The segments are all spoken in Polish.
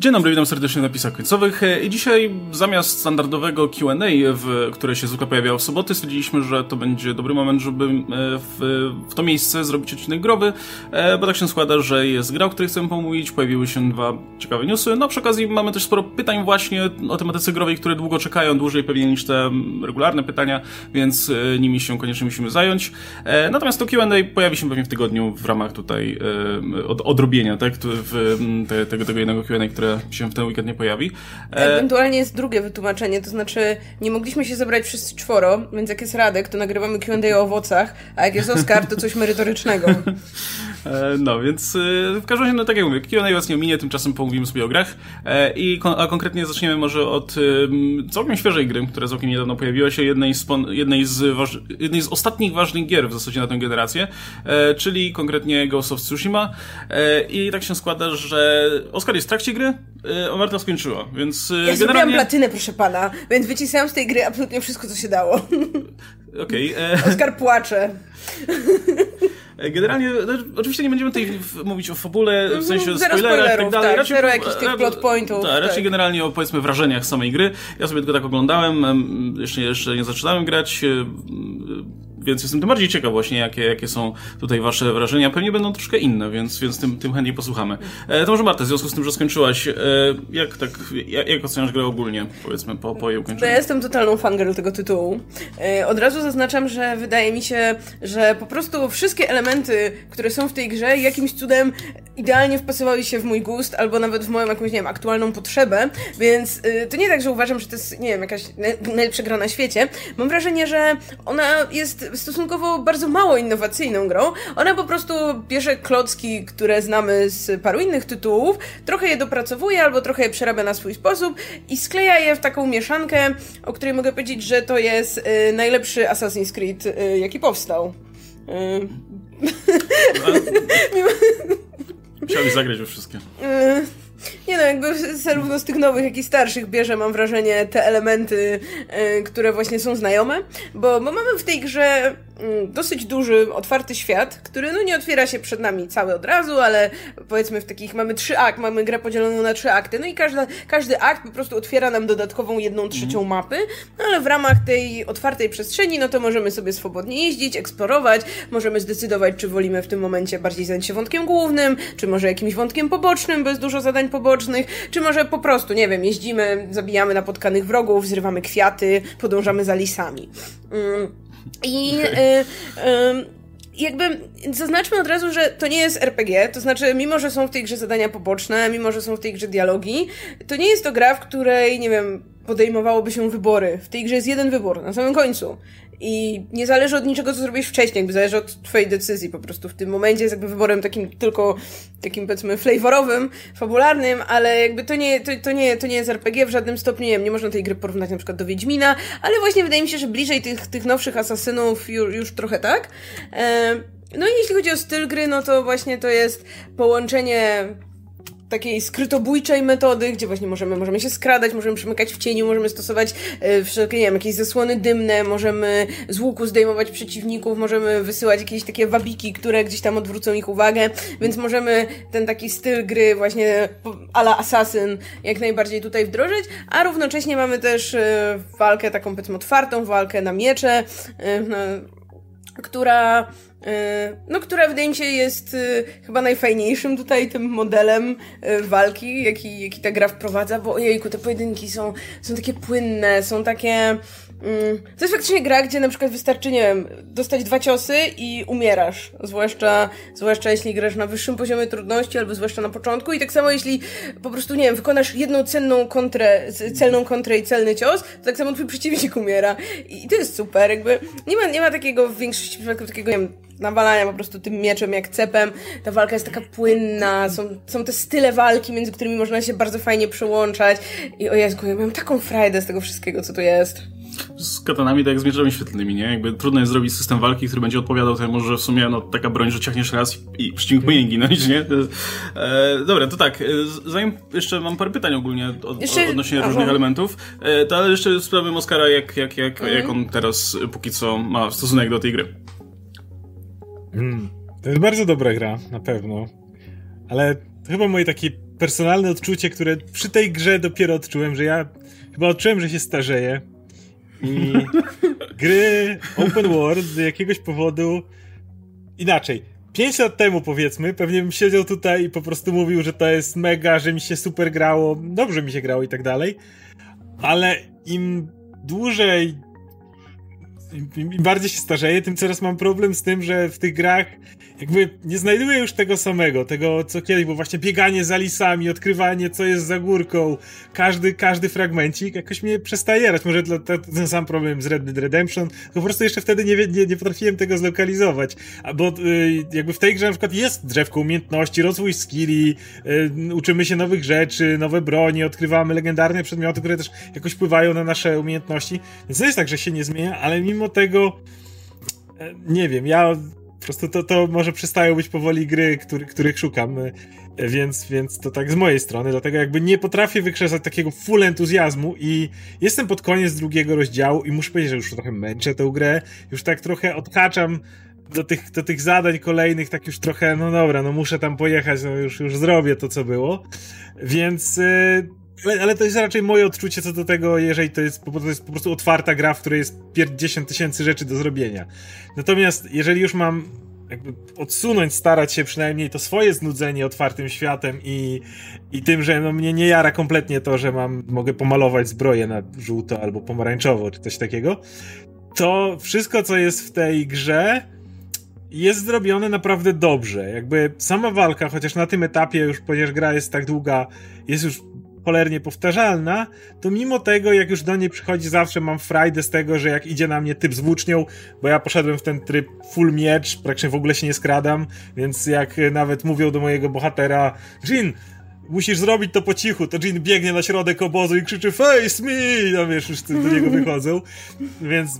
Dzień dobry, witam serdecznie na napisach końcowych e, i dzisiaj zamiast standardowego Q&A, które się zwykle pojawiało w soboty, stwierdziliśmy, że to będzie dobry moment, żeby e, w, w to miejsce zrobić odcinek growy, e, bo tak się składa, że jest gra, o której chcemy pomówić, pojawiły się dwa ciekawe newsy, no przy okazji mamy też sporo pytań właśnie o tematyce growej, które długo czekają, dłużej pewnie niż te regularne pytania, więc nimi się koniecznie musimy zająć. Natomiast to Q&A pojawi się pewnie w tygodniu w ramach tutaj od, odrobienia, tak, w, te, tego, tego jednego Q&A, które się w ten weekend nie pojawi. E... Ewentualnie jest drugie wytłumaczenie, to znaczy nie mogliśmy się zebrać wszyscy czworo, więc jak jest Radek, to nagrywamy Q&A o owocach, a jak jest Oskar, to coś merytorycznego. E, no, więc e, w każdym razie, no tak jak mówię, Q&A was nie ominie, tymczasem pomówimy sobie o grach i a konkretnie zaczniemy może od całkiem świeżej gry, która całkiem niedawno pojawiła się, jednej z, jednej z, jednej z ostatnich ważnych gier w zasadzie na tę generację, czyli konkretnie Ghost of Tsushima i tak się składa, że Oskar jest w trakcie gry, a Marta skończyła, więc ja generalnie... Ja platynę, proszę pana, więc wycisnąłem z tej gry absolutnie wszystko, co się dało. Okej. Okay, Oskar płacze. Generalnie, no, oczywiście nie będziemy tutaj mówić o fabule, w sensie mhm, zero spoilerach i tak dalej. Tak, raczej, zero jakichś tych plot pointów. Tak, raczej tak. generalnie o powiedzmy wrażeniach samej gry. Ja sobie tylko tak oglądałem, jeszcze, jeszcze nie zaczynałem grać więc jestem tym bardziej ciekaw właśnie, jakie, jakie są tutaj wasze wrażenia. Pewnie będą troszkę inne, więc, więc tym, tym chętniej posłuchamy. E, to może Marta, w związku z tym, że skończyłaś, e, jak tak, jak, jak oceniasz grę ogólnie, powiedzmy, po, po jej ukończeniu? Ja jestem totalną fangirl tego tytułu. E, od razu zaznaczam, że wydaje mi się, że po prostu wszystkie elementy, które są w tej grze, jakimś cudem idealnie wpasowały się w mój gust, albo nawet w moją jakąś, nie wiem, aktualną potrzebę, więc y, to nie tak, że uważam, że to jest, nie wiem, jakaś najlepsza gra na świecie. Mam wrażenie, że ona jest stosunkowo bardzo mało innowacyjną grą. Ona po prostu bierze klocki, które znamy z paru innych tytułów, trochę je dopracowuje albo trochę je przerabia na swój sposób i skleja je w taką mieszankę, o której mogę powiedzieć, że to jest y, najlepszy Assassin's Creed, y, jaki powstał. Y. Musiałbyś zagrać we wszystkie. Nie no, jakby zarówno z tych nowych, jak i starszych bierze, mam wrażenie, te elementy, yy, które właśnie są znajome, bo, bo mamy w tej grze dosyć duży, otwarty świat, który no nie otwiera się przed nami cały od razu, ale powiedzmy w takich, mamy trzy akt, mamy grę podzieloną na trzy akty, no i każda, każdy akt po prostu otwiera nam dodatkową jedną trzecią mm. mapy, no ale w ramach tej otwartej przestrzeni, no to możemy sobie swobodnie jeździć, eksplorować, możemy zdecydować, czy wolimy w tym momencie bardziej zająć się wątkiem głównym, czy może jakimś wątkiem pobocznym, bez dużo zadań pobocznych, czy może po prostu, nie wiem, jeździmy, zabijamy napotkanych wrogów, zrywamy kwiaty, podążamy za lisami. Mm. I y, y, jakby zaznaczmy od razu, że to nie jest RPG, to znaczy, mimo że są w tej grze zadania poboczne, mimo że są w tej grze dialogi, to nie jest to gra, w której, nie wiem, podejmowałoby się wybory. W tej grze jest jeden wybór, na samym końcu. I nie zależy od niczego, co zrobisz wcześniej, jakby zależy od twojej decyzji po prostu. W tym momencie jest jakby wyborem takim tylko, takim powiedzmy flavorowym, fabularnym, ale jakby to nie, to, to, nie, to nie jest RPG w żadnym stopniu, nie wiem, nie można tej gry porównać na przykład do Wiedźmina, ale właśnie wydaje mi się, że bliżej tych, tych nowszych asasynów już, już trochę tak. E, no i jeśli chodzi o styl gry, no to właśnie to jest połączenie takiej skrytobójczej metody, gdzie właśnie możemy, możemy się skradać, możemy przemykać w cieniu, możemy stosować e, wszelkie, nie wiem, jakieś zasłony dymne, możemy z łuku zdejmować przeciwników, możemy wysyłać jakieś takie wabiki, które gdzieś tam odwrócą ich uwagę, więc możemy ten taki styl gry właśnie ala Assassin jak najbardziej tutaj wdrożyć, a równocześnie mamy też e, walkę taką powiedzmy otwartą, walkę na miecze, e, no, która E, no, która wydaje mi się jest e, chyba najfajniejszym tutaj tym modelem e, walki, jaki, jaki ta gra wprowadza, bo ojejku, te pojedynki są, są takie płynne, są takie Mm, to jest faktycznie gra, gdzie na przykład wystarczy, nie wiem, dostać dwa ciosy i umierasz. Zwłaszcza, zwłaszcza jeśli grasz na wyższym poziomie trudności, albo zwłaszcza na początku. I tak samo jeśli po prostu, nie wiem, wykonasz jedną cenną kontrę, celną kontrę i celny cios, to tak samo twój przeciwnik umiera. I to jest super, jakby nie ma, nie ma takiego w większości przypadków takiego, nie wiem, nawalania po prostu tym mieczem jak cepem. Ta walka jest taka płynna, są, są te style walki, między którymi można się bardzo fajnie przełączać. I o Jezu, ja mam taką frajdę z tego wszystkiego, co tu jest z katanami tak jak z mieczami świetlnymi, nie? Jakby trudno jest zrobić system walki, który będzie odpowiadał temu, że w sumie no, taka broń, że ciachniesz raz i przeciwnik powinien ginąć, nie? E, dobra, to tak, e, zanim jeszcze mam parę pytań ogólnie od, jeszcze... odnośnie Aha. różnych elementów, e, to ale jeszcze sprawę Oskara, jak, jak, jak, mhm. jak on teraz póki co ma stosunek do tej gry. Hmm. To jest bardzo dobra gra, na pewno. Ale to chyba moje takie personalne odczucie, które przy tej grze dopiero odczułem, że ja chyba odczułem, że się starzeję. I gry open world z jakiegoś powodu inaczej. Pięć lat temu, powiedzmy, pewnie bym siedział tutaj i po prostu mówił, że to jest mega, że mi się super grało, dobrze mi się grało i tak dalej. Ale im dłużej, im, im bardziej się starzeję, tym coraz mam problem z tym, że w tych grach jakby nie znajduję już tego samego, tego co kiedyś, bo właśnie bieganie za lisami, odkrywanie co jest za górką, każdy, każdy fragmencik jakoś mnie przestaje jarać. Może to, ten sam problem z Red Dead Redemption, po prostu jeszcze wtedy nie, nie, nie potrafiłem tego zlokalizować. Bo y, jakby w tej grze na przykład jest drzewko umiejętności, rozwój skilli, y, uczymy się nowych rzeczy, nowe broni, odkrywamy legendarne przedmioty, które też jakoś wpływają na nasze umiejętności. Więc to jest tak, że się nie zmienia, ale mimo tego e, nie wiem, ja po prostu to, to może przestają być powoli gry, który, których szukam, e, więc, więc to tak z mojej strony, dlatego jakby nie potrafię wykrzesać takiego full entuzjazmu i jestem pod koniec drugiego rozdziału i muszę powiedzieć, że już trochę męczę tę grę, już tak trochę odhaczam do tych, do tych zadań kolejnych, tak już trochę, no dobra, no muszę tam pojechać, no już, już zrobię to, co było, więc... ale, ale, to jest raczej moje odczucie co do tego, jeżeli to jest, to jest po prostu otwarta gra, w której jest 10 tysięcy rzeczy do zrobienia. Natomiast jeżeli już mam jakby odsunąć, starać się przynajmniej to swoje znudzenie otwartym światem i, i tym, że no mnie nie jara kompletnie to, że mam, mogę pomalować zbroję na żółto albo pomarańczowo, czy coś takiego, to wszystko, co jest w tej grze, jest zrobione naprawdę dobrze. Jakby sama walka, chociaż na tym etapie już, ponieważ gra jest tak długa, jest już cholernie powtarzalna, to mimo tego, jak już do niej przychodzi, zawsze mam frajdę z tego, że jak idzie na mnie typ z włócznią, bo ja poszedłem w ten tryb full miecz, praktycznie w ogóle się nie skradam, więc jak nawet mówią do mojego bohatera, Jin, musisz zrobić to po cichu, to Jin biegnie na środek obozu i krzyczy face me, no wiesz, już do niego wychodzą, więc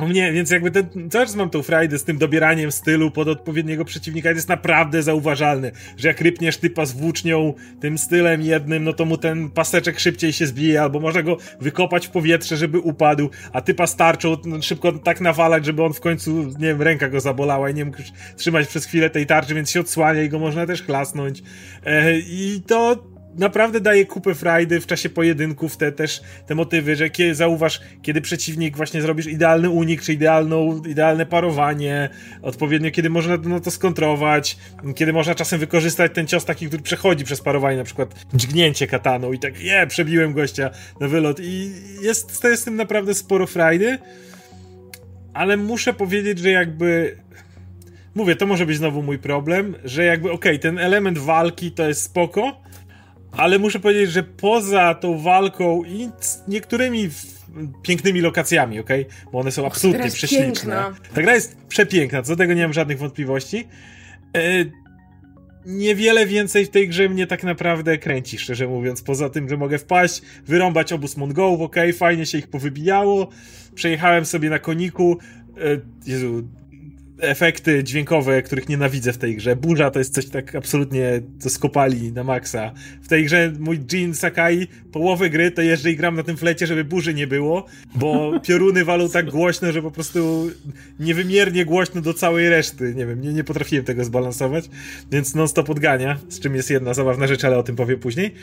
mnie, więc jakby ten, cały czas mam tą frajdę z tym dobieraniem stylu pod odpowiedniego przeciwnika jest naprawdę zauważalne, że jak rypniesz typa z włócznią tym stylem jednym, no to mu ten paseczek szybciej się zbije, albo można go wykopać w powietrze, żeby upadł, a typa starczą no, szybko tak nawalać, żeby on w końcu, nie wiem, ręka go zabolała i nie mógł trzymać przez chwilę tej tarczy, więc się odsłania i go można też klasnąć. E, I to naprawdę daje kupę frajdy w czasie pojedynków, te też te motywy, że kiedy, zauważ, kiedy przeciwnik właśnie zrobisz idealny unik, czy idealną, idealne parowanie, odpowiednio kiedy można no, to skontrować, kiedy można czasem wykorzystać ten cios taki, który przechodzi przez parowanie, na przykład dźgnięcie kataną i tak, je, przebiłem gościa na wylot i jest, to jest z tym naprawdę sporo frajdy, ale muszę powiedzieć, że jakby mówię, to może być znowu mój problem, że jakby okej, okay, ten element walki to jest spoko, ale muszę powiedzieć, że poza tą walką i niektórymi pięknymi lokacjami, ok? Bo one są absolutnie prześliczne. Piękna. Ta gra jest przepiękna, co do tego nie mam żadnych wątpliwości. E, niewiele więcej w tej grze mnie tak naprawdę kręci, szczerze mówiąc. Poza tym, że mogę wpaść, wyrąbać obóz Mongołów, ok? Fajnie się ich powybijało. Przejechałem sobie na koniku. E, Jezu, efekty dźwiękowe, których nienawidzę w tej grze. Burza to jest coś tak absolutnie, co skopali na maksa. W tej grze mój Jin Sakai połowę gry to jeżdżę i gram na tym flecie, żeby burzy nie było, bo pioruny walą tak głośno, że po prostu niewymiernie głośno do całej reszty. Nie wiem, nie, nie potrafiłem tego zbalansować, więc non stop odgania, z czym jest jedna zabawna rzecz, ale o tym powiem później.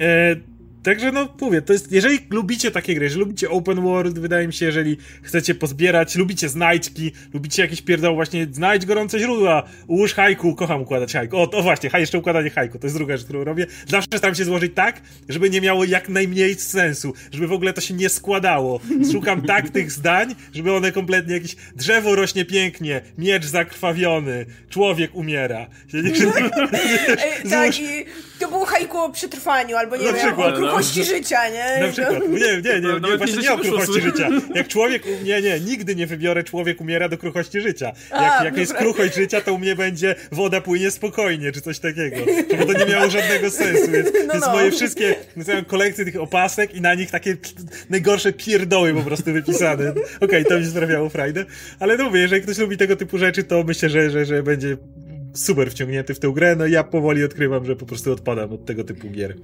E Także no mówię, to jest, jeżeli lubicie takie gry, jeżeli lubicie open world, wydaje mi się, jeżeli chcecie pozbierać, lubicie znajdźki, lubicie jakieś pierdoły, właśnie znajdź gorące źródła, ułóż hajku, kocham układać hajku. O, właśnie, haj, jeszcze układanie hajku, to jest druga rzecz, którą robię. Zawsze staram się złożyć tak, żeby nie miało jak najmniej sensu, żeby w ogóle to się nie składało. Szukam tak tych zdań, żeby one kompletnie jakieś drzewo rośnie pięknie, miecz zakrwawiony, człowiek umiera. tak, i to było hajku o przetrwaniu, albo nie wiem, przykład, o kruchości no. życia, nie? Na przykład, nie, nie, nie, nie, nie właśnie nie o kruchości życia. Jak człowiek, nie, nie, nigdy nie wybiorę człowiek umiera do kruchości życia. Jak, A, jak jest kruchość życia, to u mnie będzie woda płynie spokojnie, czy coś takiego. Bo to nie miało żadnego sensu, więc, no, więc no. moje wszystkie, kolekcje tych opasek i na nich takie najgorsze pierdoły po prostu wypisane. Okej, okay, to mi sprawiało frajdę, ale no mówię, jeżeli ktoś lubi tego typu rzeczy, to myślę, że, że, że będzie super wciągnięty w tę grę, no ja powoli odkrywam, że po prostu odpadam od tego typu gier.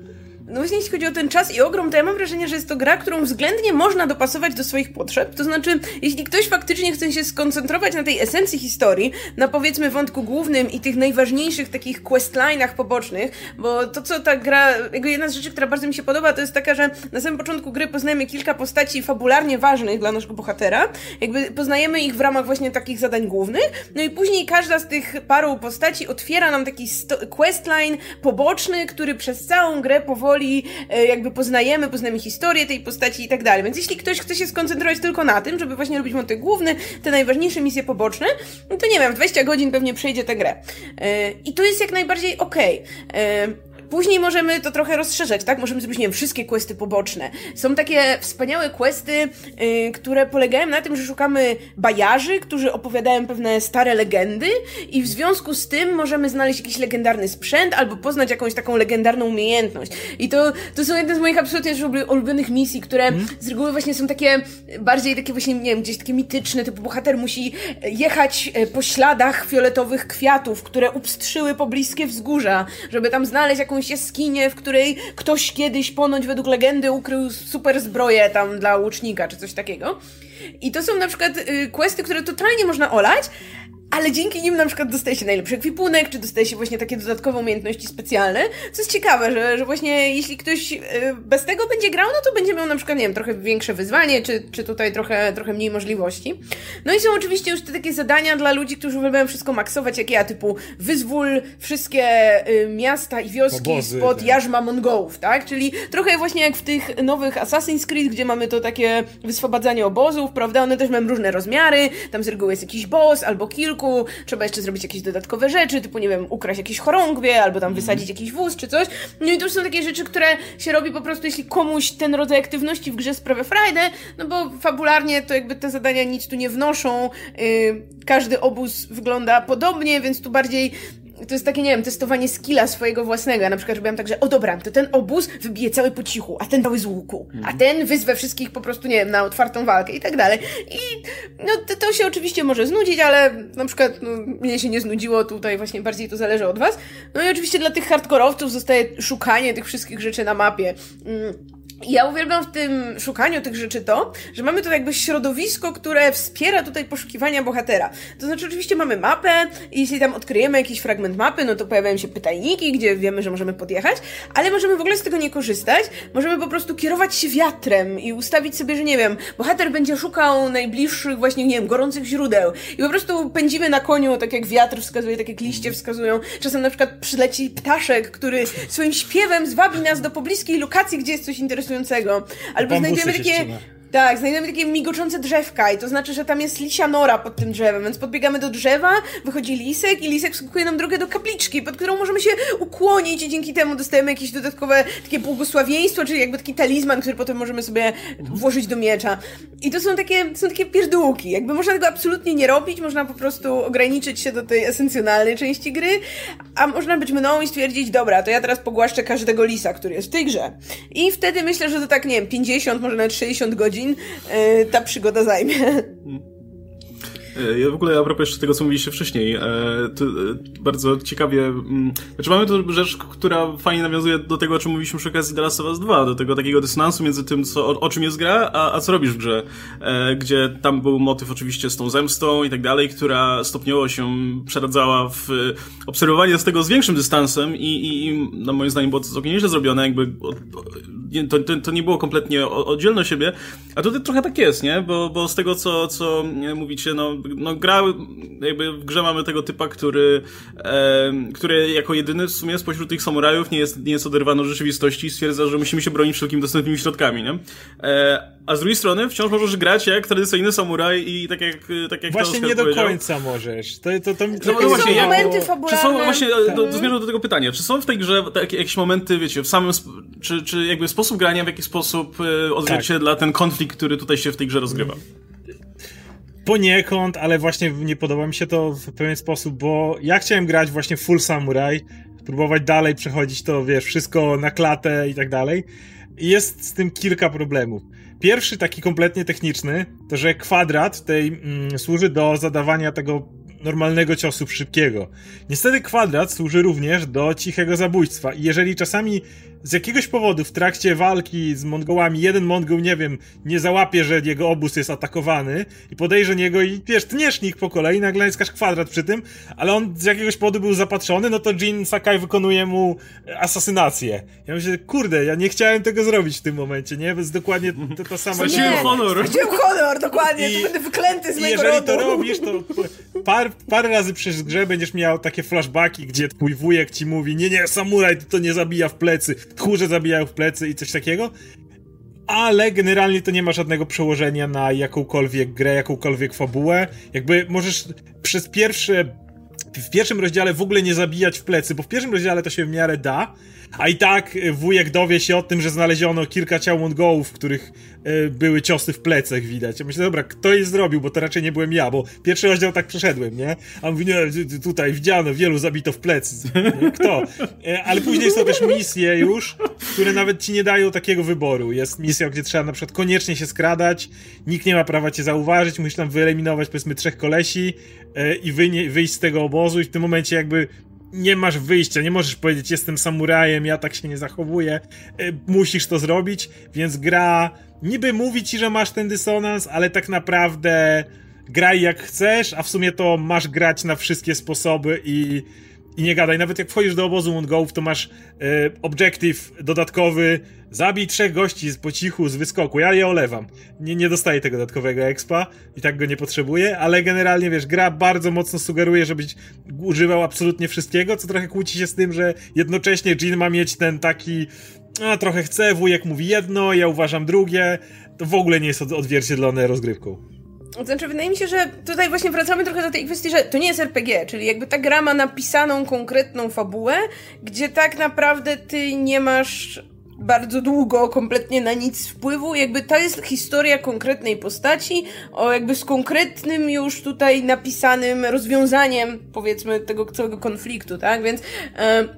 No właśnie jeśli chodzi o ten czas i ogrom, to ja mam wrażenie, że jest to gra, którą względnie można dopasować do swoich potrzeb. To znaczy, jeśli ktoś faktycznie chce się skoncentrować na tej esencji historii, na powiedzmy wątku głównym i tych najważniejszych takich questline'ach pobocznych, bo to, co ta gra, jakby jedna z rzeczy, która bardzo mi się podoba, to jest taka, że na samym początku gry poznajemy kilka postaci fabularnie ważnych dla naszego bohatera, jakby poznajemy ich w ramach właśnie takich zadań głównych, no i później każda z tych paru postaci otwiera nam taki questline poboczny, który przez całą grę powoli e, jakby poznajemy, poznajemy historię tej postaci i tak dalej. Więc jeśli ktoś chce się skoncentrować tylko na tym, żeby właśnie robić motyw główny, te najważniejsze misje poboczne, no to nie wiem, 20 godzin pewnie przejdzie tę grę. E, I to jest jak najbardziej okej. Okay. Później możemy to trochę rozszerzać, tak? Możemy zrobić, nie wiem, wszystkie questy poboczne. Są takie wspaniałe questy, yy, które polegają na tym, że szukamy bajarzy, którzy opowiadają pewne stare legendy i w związku z tym możemy znaleźć jakiś legendarny sprzęt albo poznać jakąś taką legendarną umiejętność. I to, to są jedne z moich absolutnie ulubionych misji, które hmm? z reguły właśnie są takie bardziej takie właśnie, nie wiem, gdzieś takie mityczne, typu bohater musi jechać e, po śladach fioletowych kwiatów, które upstrzyły pobliskie wzgórza, żeby tam znaleźć jakąś jakąś jaskinię, w której ktoś kiedyś ponoć według legendy ukrył super zbroję tam dla łucznika, czy coś takiego. I to są na przykład y, questy, które totalnie można olać, ale dzięki nim na przykład dostaje się najlepszy ekwipunek, czy dostaje się właśnie takie dodatkowe umiejętności specjalne, co jest ciekawe, że, że właśnie jeśli ktoś y, bez tego będzie grał, no to będzie miał na przykład, nie wiem, trochę większe wyzwanie, czy, czy tutaj trochę, trochę mniej możliwości. No i są oczywiście już te takie zadania dla ludzi, którzy uwielbiają wszystko maksować, jak ja, typu wyzwól wszystkie y, miasta i wioski Obozy, spod tak. jarzma Mongołów, tak? Czyli trochę właśnie jak w tych nowych Assassin's Creed, gdzie mamy to takie wyswobadzanie obozów, prawda? One też mają różne rozmiary, tam z reguły jest jakiś boss albo kilku, trzeba jeszcze zrobić jakieś dodatkowe rzeczy, typu, nie wiem, ukraść jakieś chorągwie, albo tam wysadzić jakiś wóz czy coś. No i to już są takie rzeczy, które się robi po prostu, jeśli komuś ten rodzaj aktywności w grze sprawia frajdę, no bo fabularnie to jakby te zadania nic tu nie wnoszą, yy, każdy obóz wygląda podobnie, więc tu bardziej to jest takie, nie wiem, testowanie skilla swojego własnego. Ja na przykład robiłam tak, że o dobra, to ten obóz wybije cały po cichu, a ten cały z łuku, a mhm. ten wyzwę wszystkich po prostu, nie wiem, na otwartą walkę i tak dalej. I no to, to się oczywiście może znudzić, ale na przykład no, mnie się nie znudziło, tutaj właśnie bardziej to zależy od was. No i oczywiście dla tych hardkorowców zostaje szukanie tych wszystkich rzeczy na mapie. Mm ja uwielbiam w tym szukaniu tych rzeczy to, że mamy tu jakby środowisko, które wspiera tutaj poszukiwania bohatera. To znaczy, oczywiście mamy mapę i jeśli tam odkryjemy jakiś fragment mapy, no to pojawiają się pytajniki, gdzie wiemy, że możemy podjechać, ale możemy w ogóle z tego nie korzystać. Możemy po prostu kierować się wiatrem i ustawić sobie, że nie wiem, bohater będzie szukał najbliższych właśnie, nie wiem, gorących źródeł i po prostu pędzimy na koniu, tak jak wiatr wskazuje, tak jak liście wskazują. Czasem na przykład przyleci ptaszek, który swoim śpiewem zwabi nas do pobliskiej lokacji, gdzie jest coś interesującego interesującego. Albo znajdziemy takie tak, znajdujemy takie migoczące drzewka i to znaczy, że tam jest lisia nora pod tym drzewem, więc podbiegamy do drzewa, wychodzi lisek i lisek wskakuje nam drogę do kapliczki, pod którą możemy się ukłonić i dzięki temu dostajemy jakieś dodatkowe takie błogosławieństwo, czyli jakby taki talizman, który potem możemy sobie włożyć do miecza. I to są takie, są takie pierdółki. Jakby można tego absolutnie nie robić, można po prostu ograniczyć się do tej esencjonalnej części gry, a można być mną i stwierdzić, dobra, to ja teraz pogłaszczę każdego lisa, który jest w tej grze. I wtedy myślę, że to tak, nie wiem, 50, może nawet 60 godzin godzin e, ta przygoda zajmie. E, ja w ogóle a propos jeszcze tego, co mówiliście wcześniej, e, bardzo ciekawie, mm, znaczy mamy tu rzecz, która fajnie nawiązuje do tego, o czym mówiliśmy przy okazji The Last of Us 2, do tego takiego dysonansu między tym, co, o, o czym jest gra, a, a co robisz w grze, gdzie tam był motyw oczywiście z tą zemstą i tak dalej, która stopniowo się przeradzała w obserwowanie z tego z większym dystansem i, i, i no moim zdaniem było to całkiem nieźle zrobione, jakby to, to, to nie było kompletnie oddzielne od siebie, a tutaj trochę tak jest, nie? Bo, bo z tego, co, co mówicie, no, no gra, jakby w grze mamy tego typa, który, e, który jako jedyny w sumie spośród tych samurajów nie jest, nie jest oderwany od rzeczywistości i stwierdza, że musimy się bronić wszelkimi dostępnymi środkami, nie? E, a z drugiej strony wciąż możesz grać jak tradycyjny samuraj i tak jak, tak jak Właśnie nie do końca możesz. To, to, to, to, to właśnie, są momenty fabularne. Czy są, właśnie, do, do, zmierzam do tego pytania, czy są w tej grze takie, jakieś momenty, wiecie, w samym, czy, czy jakby sposób grania, w jaki sposób e, odzwierciedla tak. ten konflikt, który tutaj się w tej grze rozgrywa? Poniekąd, ale właśnie nie podoba mi się to w pewien sposób, bo ja chciałem grać właśnie full samurai, próbować dalej przechodzić to, wiesz, wszystko na klatę i tak dalej. I jest z tym kilka problemów. Pierwszy, taki kompletnie techniczny, to że kwadrat tej mm, służy do zadawania tego normalnego ciosu szybkiego. Niestety kwadrat służy również do cichego zabójstwa i jeżeli czasami z jakiegoś powodu w trakcie walki z Mongołami jeden Mongol, nie wiem, nie załapie, że jego obóz jest atakowany i podejrzy niego i wiesz, tniesz nich po kolei, nagle jest kwadrat przy tym, ale on z jakiegoś powodu był zapatrzony, no to Jin Sakai wykonuje mu asasynację. Ja myślę, kurde, ja nie chciałem tego zrobić w tym momencie, nie? To jest dokładnie to, to samo. Straciłem honor. Straciłem honor, dokładnie, I, to będę wyklęty z mojego jeżeli to robisz, to par, parę razy przez grze będziesz miał takie flashbacki, gdzie twój wujek ci mówi, nie, nie, samuraj to, to nie zabija w plecy, tchórze zabijają w plecy i coś takiego. Ale generalnie to nie ma żadnego przełożenia na jakąkolwiek grę, jakąkolwiek fabułę. Jakby możesz przez pierwsze w pierwszym rozdziale w ogóle nie zabijać w plecy, bo w pierwszym rozdziale to się w miarę da, a i tak wujek dowie się o tym, że znaleziono kilka ciał Mongołów, w których y, były ciosy w plecach widać. Ja myślę, dobra, kto je zrobił, bo to raczej nie byłem ja, bo pierwszy rozdział tak przeszedłem, nie? A mówi, nie, tutaj widziano, wielu zabito w plecy. Kto? E, ale później są też misje już, które nawet ci nie dają takiego wyboru. Jest misja, gdzie trzeba na przykład koniecznie się skradać, nikt nie ma prawa cię zauważyć, musisz tam wyeliminować powiedzmy trzech kolesi i wyjść z tego obozu i w tym momencie jakby nie masz wyjścia, nie możesz powiedzieć jestem samurajem, ja tak się nie zachowuję, e, musisz to zrobić, więc gra niby mówi ci, że masz ten dysonans, ale tak naprawdę graj jak chcesz, a w sumie to masz grać na wszystkie sposoby i i nie gadaj, nawet jak wchodzisz do obozu Mongołów, to masz e, objective dodatkowy, zabij trzech gości po cichu z wyskoku, ja je olewam. Nie, nie dostaję tego dodatkowego expa i tak go nie potrzebuję, ale generalnie, wiesz, gra bardzo mocno sugeruje, żebyś używał absolutnie wszystkiego, co trochę kłóci się z tym, że jednocześnie Jin ma mieć ten taki a trochę chce, wujek mówi jedno, ja uważam drugie, to w ogóle nie jest odzwierciedlone rozgrywką. Znaczy, wydaje mi się, że tutaj właśnie wracamy trochę do tej kwestii, że to nie jest RPG, czyli jakby ta gra ma napisaną konkretną fabułę, gdzie tak naprawdę ty nie masz bardzo długo kompletnie na nic wpływu. Jakby to jest historia konkretnej postaci, o jakby z konkretnym już tutaj napisanym rozwiązaniem, powiedzmy, tego całego konfliktu, tak? Więc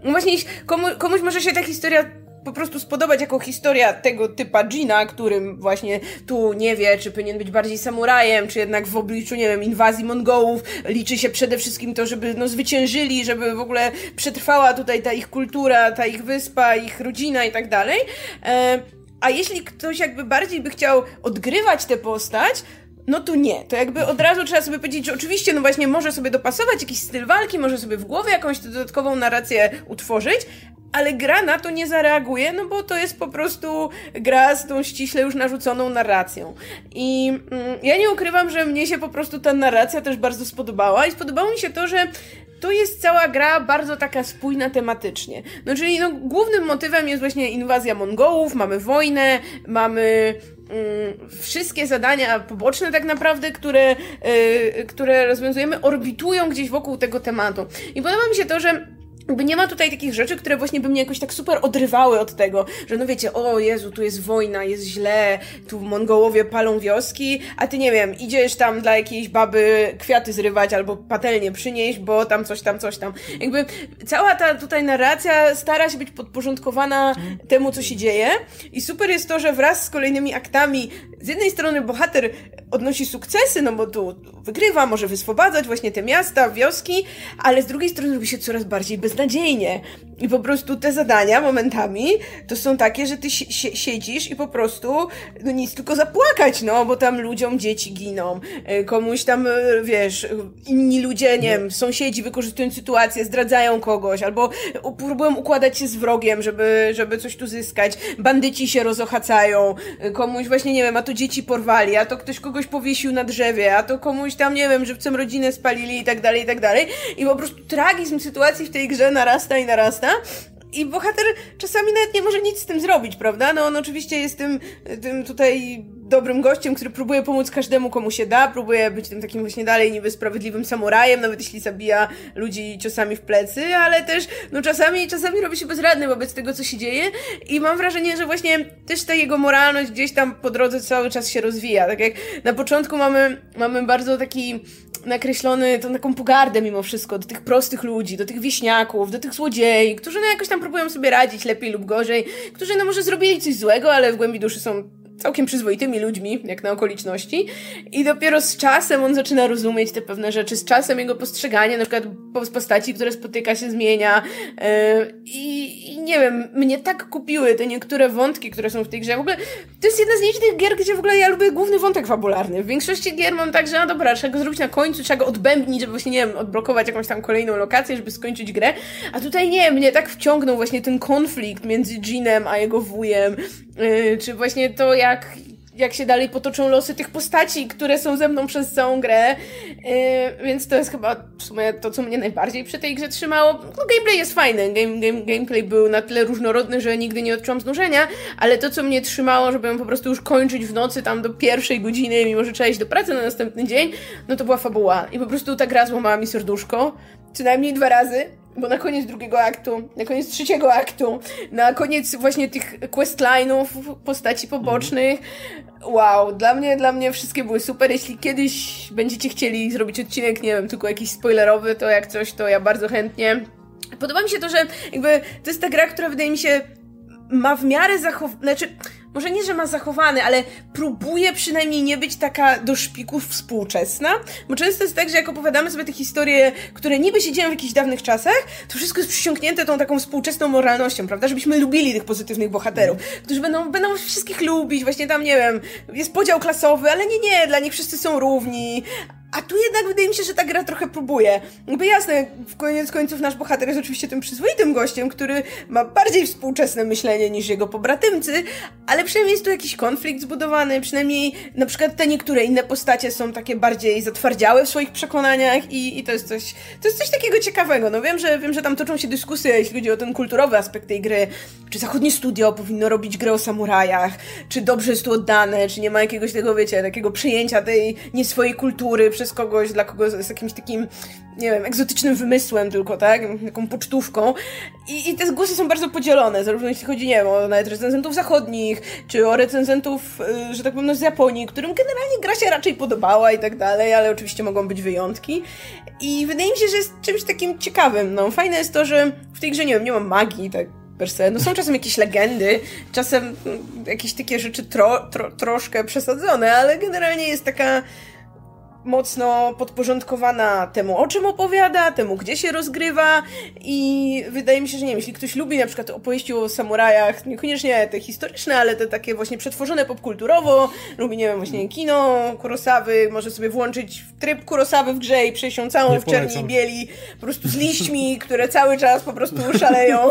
yy, właśnie komu, komuś może się ta historia po prostu spodobać jako historia tego typa Gina, którym właśnie tu nie wie, czy powinien być bardziej samurajem, czy jednak w obliczu, nie wiem, inwazji Mongołów liczy się przede wszystkim to, żeby no zwyciężyli, żeby w ogóle przetrwała tutaj ta ich kultura, ta ich wyspa, ich rodzina i tak dalej. E, a jeśli ktoś jakby bardziej by chciał odgrywać tę postać, no tu nie. To jakby od razu trzeba sobie powiedzieć, że oczywiście, no właśnie, może sobie dopasować jakiś styl walki, może sobie w głowie jakąś dodatkową narrację utworzyć, ale gra na to nie zareaguje, no bo to jest po prostu gra z tą ściśle już narzuconą narracją. I mm, ja nie ukrywam, że mnie się po prostu ta narracja też bardzo spodobała i spodobało mi się to, że to jest cała gra bardzo taka spójna tematycznie. No czyli no, głównym motywem jest właśnie inwazja Mongołów, mamy wojnę, mamy mm, wszystkie zadania poboczne tak naprawdę, które, yy, które rozwiązujemy, orbitują gdzieś wokół tego tematu. I podoba mi się to, że jakby nie ma tutaj takich rzeczy, które właśnie by mnie jakoś tak super odrywały od tego, że no wiecie, o Jezu, tu jest wojna, jest źle, tu Mongołowie palą wioski, a ty nie wiem, idziesz tam dla jakiejś baby kwiaty zrywać albo patelnię przynieść, bo tam coś tam, coś tam. Jakby cała ta tutaj narracja stara się być podporządkowana temu, co się dzieje i super jest to, że wraz z kolejnymi aktami z jednej strony bohater odnosi sukcesy, no bo tu wygrywa, może wyswobadzać właśnie te miasta, wioski, ale z drugiej strony robi się coraz bardziej beznadziejnie. I po prostu te zadania momentami to są takie, że ty si siedzisz i po prostu no nic tylko zapłakać, no, bo tam ludziom dzieci giną, e, komuś tam, e, wiesz, inni ludzie, nie wiem, sąsiedzi wykorzystują sytuację, zdradzają kogoś, albo próbują układać się z wrogiem, żeby, żeby coś tu zyskać, bandyci się rozochacają, e, komuś właśnie, nie wiem, a to dzieci porwali, a to ktoś kogoś powiesił na drzewie, a to komuś tam, nie wiem, żywcem rodzinę spalili i tak dalej, i tak dalej. I po prostu tragizm sytuacji w tej grze narasta i narasta. I bohater czasami nawet nie może nic z tym zrobić, prawda? No on oczywiście jest tym, tym tutaj dobrym gościem, który próbuje pomóc każdemu, komu się da, próbuje być tym takim właśnie dalej niby sprawiedliwym samurajem, nawet jeśli zabija ludzi ciosami w plecy, ale też, no czasami, czasami robi się bezradny wobec tego, co się dzieje i mam wrażenie, że właśnie też ta jego moralność gdzieś tam po drodze cały czas się rozwija. Tak jak na początku mamy, mamy bardzo taki nakreślony tą taką pogardę mimo wszystko do tych prostych ludzi, do tych wieśniaków, do tych złodziei, którzy no jakoś tam próbują sobie radzić lepiej lub gorzej, którzy no może zrobili coś złego, ale w głębi duszy są całkiem przyzwoitymi ludźmi, jak na okoliczności. I dopiero z czasem on zaczyna rozumieć te pewne rzeczy. Z czasem jego postrzeganie, na przykład postaci, które spotyka, się zmienia. Yy, i, nie wiem, mnie tak kupiły te niektóre wątki, które są w tej grze. W ogóle to jest jedna z nielicznych gier, gdzie w ogóle ja lubię główny wątek fabularny. W większości gier mam tak, że no dobra, trzeba go zrobić na końcu, trzeba go odbębnić, żeby właśnie, nie wiem, odblokować jakąś tam kolejną lokację, żeby skończyć grę. A tutaj nie, mnie tak wciągnął właśnie ten konflikt między Jeanem a jego wujem, yy, czy właśnie to, jak jak się dalej potoczą losy tych postaci, które są ze mną przez całą grę. Yy, więc to jest chyba w sumie to, co mnie najbardziej przy tej grze trzymało. No, gameplay jest fajny. Game, game, gameplay był na tyle różnorodny, że nigdy nie odczułam znużenia, ale to, co mnie trzymało, żeby ją po prostu już kończyć w nocy tam do pierwszej godziny, mimo że trzeba iść do pracy na następny dzień, no to była fabuła. I po prostu ta gra złamała mi serduszko. Co najmniej dwa razy. Bo na koniec drugiego aktu, na koniec trzeciego aktu, na koniec właśnie tych questline'ów, postaci pobocznych, wow, dla mnie, dla mnie wszystkie były super. Jeśli kiedyś będziecie chcieli zrobić odcinek, nie wiem, tylko jakiś spoilerowy, to jak coś, to ja bardzo chętnie. Podoba mi się to, że jakby to jest ta gra, która wydaje mi się ma w miarę zachow... Znaczy, może nie, że ma zachowany, ale próbuje przynajmniej nie być taka do szpików współczesna, bo często jest tak, że jak opowiadamy sobie te historie, które niby się dzieją w jakichś dawnych czasach, to wszystko jest przysiągnięte tą taką współczesną moralnością, prawda? Żebyśmy lubili tych pozytywnych bohaterów, którzy będą, będą wszystkich lubić, właśnie tam, nie wiem, jest podział klasowy, ale nie, nie, dla nich wszyscy są równi, a tu jednak wydaje mi się, że ta gra trochę próbuje. Jakby jasne, w koniec końców nasz bohater jest oczywiście tym przyzwoitym gościem, który ma bardziej współczesne myślenie niż jego pobratymcy, ale przynajmniej jest tu jakiś konflikt zbudowany, przynajmniej na przykład te niektóre inne postacie są takie bardziej zatwardziałe w swoich przekonaniach i, i to jest coś, to jest coś takiego ciekawego. No wiem, że wiem, że tam toczą się dyskusje, jeśli chodzi o ten kulturowy aspekt tej gry, czy zachodnie studio powinno robić grę o samurajach, czy dobrze jest tu oddane, czy nie ma jakiegoś tego, wiecie, takiego przejęcia tej nie swojej kultury przez przez kogoś, dla kogo jest jakimś takim, nie wiem, egzotycznym wymysłem tylko, tak? Taką pocztówką. I, I te głosy są bardzo podzielone, zarówno jeśli chodzi, nie wiem, o nawet recenzentów zachodnich, czy o recenzentów, y, że tak powiem, no, z Japonii, którym generalnie gra się raczej podobała i tak dalej, ale oczywiście mogą być wyjątki. I wydaje mi się, że jest czymś takim ciekawym. No, fajne jest to, że w tej grze, nie wiem, nie ma magii, tak per se. No są czasem jakieś legendy, czasem mm, jakieś takie rzeczy tro, tro, troszkę przesadzone, ale generalnie jest taka mocno podporządkowana temu, o czym opowiada, temu, gdzie się rozgrywa i wydaje mi się, że nie wiem, jeśli ktoś lubi na przykład opowieści o samurajach, niekoniecznie te historyczne, ale te takie właśnie przetworzone popkulturowo, lubi, nie wiem, właśnie kino Kurosawy, może sobie włączyć tryb Kurosawy w grze i przejść ją całą w czerni i bieli, po prostu z liśćmi, które cały czas po prostu szaleją.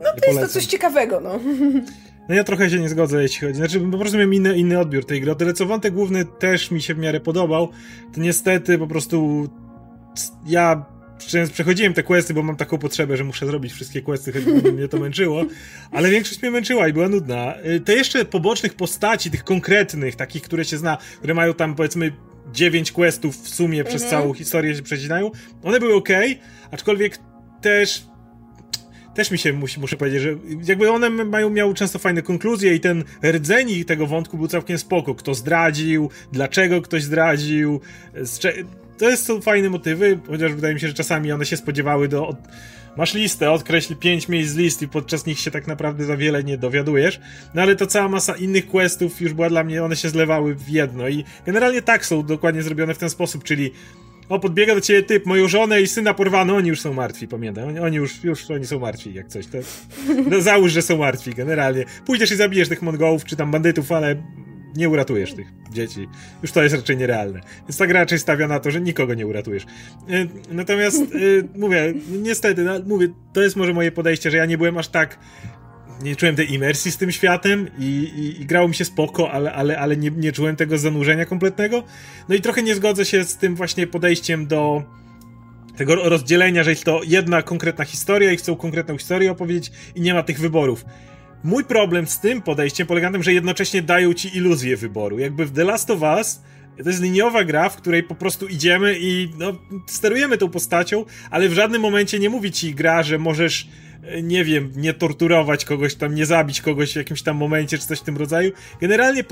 No to jest to coś ciekawego, no. No ja trochę się nie zgodzę, jeśli chodzi. Znaczy, po prostu miałem inny, inny odbiór tej gry. O tyle co wątek główny też mi się w miarę podobał, to niestety po prostu ja przechodziłem te questy, bo mam taką potrzebę, że muszę zrobić wszystkie questy, choć mnie to męczyło, ale większość mnie męczyła i była nudna. Y, te jeszcze pobocznych postaci, tych konkretnych, takich, które się zna, które mają tam powiedzmy dziewięć questów w sumie przez mhm. całą historię się przecinają, one były ok, aczkolwiek też też mi się musi, muszę powiedzieć, że jakby one mają, miały często fajne konkluzje i ten rdzeń tego wątku był całkiem spoko. Kto zdradził, dlaczego ktoś zdradził, to jest, są fajne motywy, chociaż wydaje mi się, że czasami one się spodziewały do... Od... Masz listę, odkreśl pięć miejsc z listy i podczas nich się tak naprawdę za wiele nie dowiadujesz. No ale to cała masa innych questów już była dla mnie, one się zlewały w jedno i generalnie tak są dokładnie zrobione w ten sposób, czyli o, podbiega do ciebie typ, moją żonę i syna porwano, oni już są martwi, pamiętaj. Oni, oni już, już oni są martwi, jak coś. To, no, załóż, że są martwi, generalnie. Pójdziesz i zabijesz tych Mongołów, czy tam bandytów, ale nie uratujesz tych dzieci. Już to jest raczej nierealne. Więc ta gra raczej stawia na to, że nikogo nie uratujesz. E, natomiast, e, mówię, niestety, no, mówię, to jest może moje podejście, że ja nie byłem aż tak nie czułem tej imersji z tym światem i, i, i grało mi się spoko, ale, ale, ale nie, nie czułem tego zanurzenia kompletnego. No i trochę nie zgodzę się z tym właśnie podejściem do tego rozdzielenia, że jest to jedna konkretna historia i chcą konkretną historię opowiedzieć i nie ma tych wyborów. Mój problem z tym podejściem polega na tym, że jednocześnie dają ci iluzję wyboru. Jakby w The Last of Us to jest liniowa gra, w której po prostu idziemy i no, sterujemy tą postacią, ale w żadnym momencie nie mówi ci gra, że możesz nie wiem, nie torturować kogoś tam, nie zabić kogoś w jakimś tam momencie, czy coś w tym rodzaju. Generalnie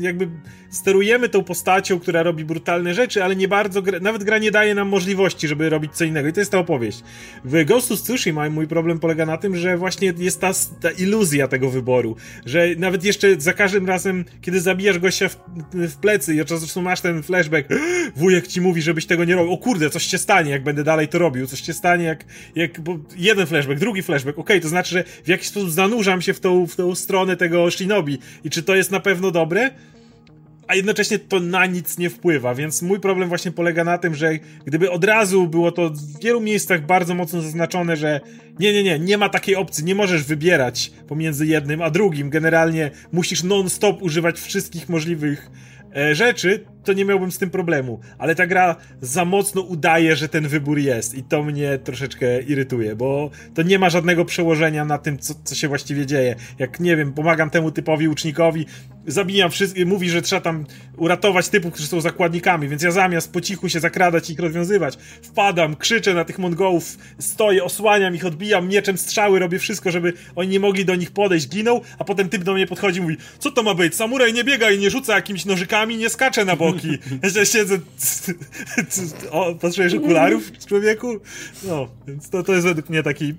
jakby sterujemy tą postacią, która robi brutalne rzeczy, ale nie bardzo, nawet gra nie daje nam możliwości, żeby robić co innego i to jest ta opowieść. W Ghost of Tsushima mój problem polega na tym, że właśnie jest ta, ta iluzja tego wyboru, że nawet jeszcze za każdym razem, kiedy zabijasz gościa w, w plecy i zresztą masz ten flashback, wujek ci mówi, żebyś tego nie robił, o kurde, coś się stanie, jak będę dalej to robił, coś się stanie, jak, jak jeden flashback, drugi flashback, okej, okay, to znaczy, że w jakiś sposób zanurzam się w tą, w tą stronę tego Shinobi. I czy to jest na pewno dobre? a jednocześnie to na nic nie wpływa, więc mój problem właśnie polega na tym, że gdyby od razu było to w wielu miejscach bardzo mocno zaznaczone, że nie, nie, nie, nie ma takiej opcji, nie możesz wybierać pomiędzy jednym a drugim, generalnie musisz non-stop używać wszystkich możliwych rzeczy, to nie miałbym z tym problemu. Ale ta gra za mocno udaje, że ten wybór jest i to mnie troszeczkę irytuje, bo to nie ma żadnego przełożenia na tym, co, co się właściwie dzieje. Jak, nie wiem, pomagam temu typowi ucznikowi, zabijam wszystkich, mówi, że trzeba tam uratować typów, którzy są zakładnikami, więc ja zamiast po cichu się zakradać i ich rozwiązywać, wpadam, krzyczę na tych Mongołów, stoję, osłaniam ich, odbijam mieczem strzały, robię wszystko, żeby oni nie mogli do nich podejść, giną, a potem typ do mnie podchodzi i mówi, co to ma być, samuraj nie biega i nie rzuca jakimiś nożykami, nie skacze na boki. Ja siedzę, o, potrzebujesz okularów, człowieku? No, więc to, to jest według mnie taki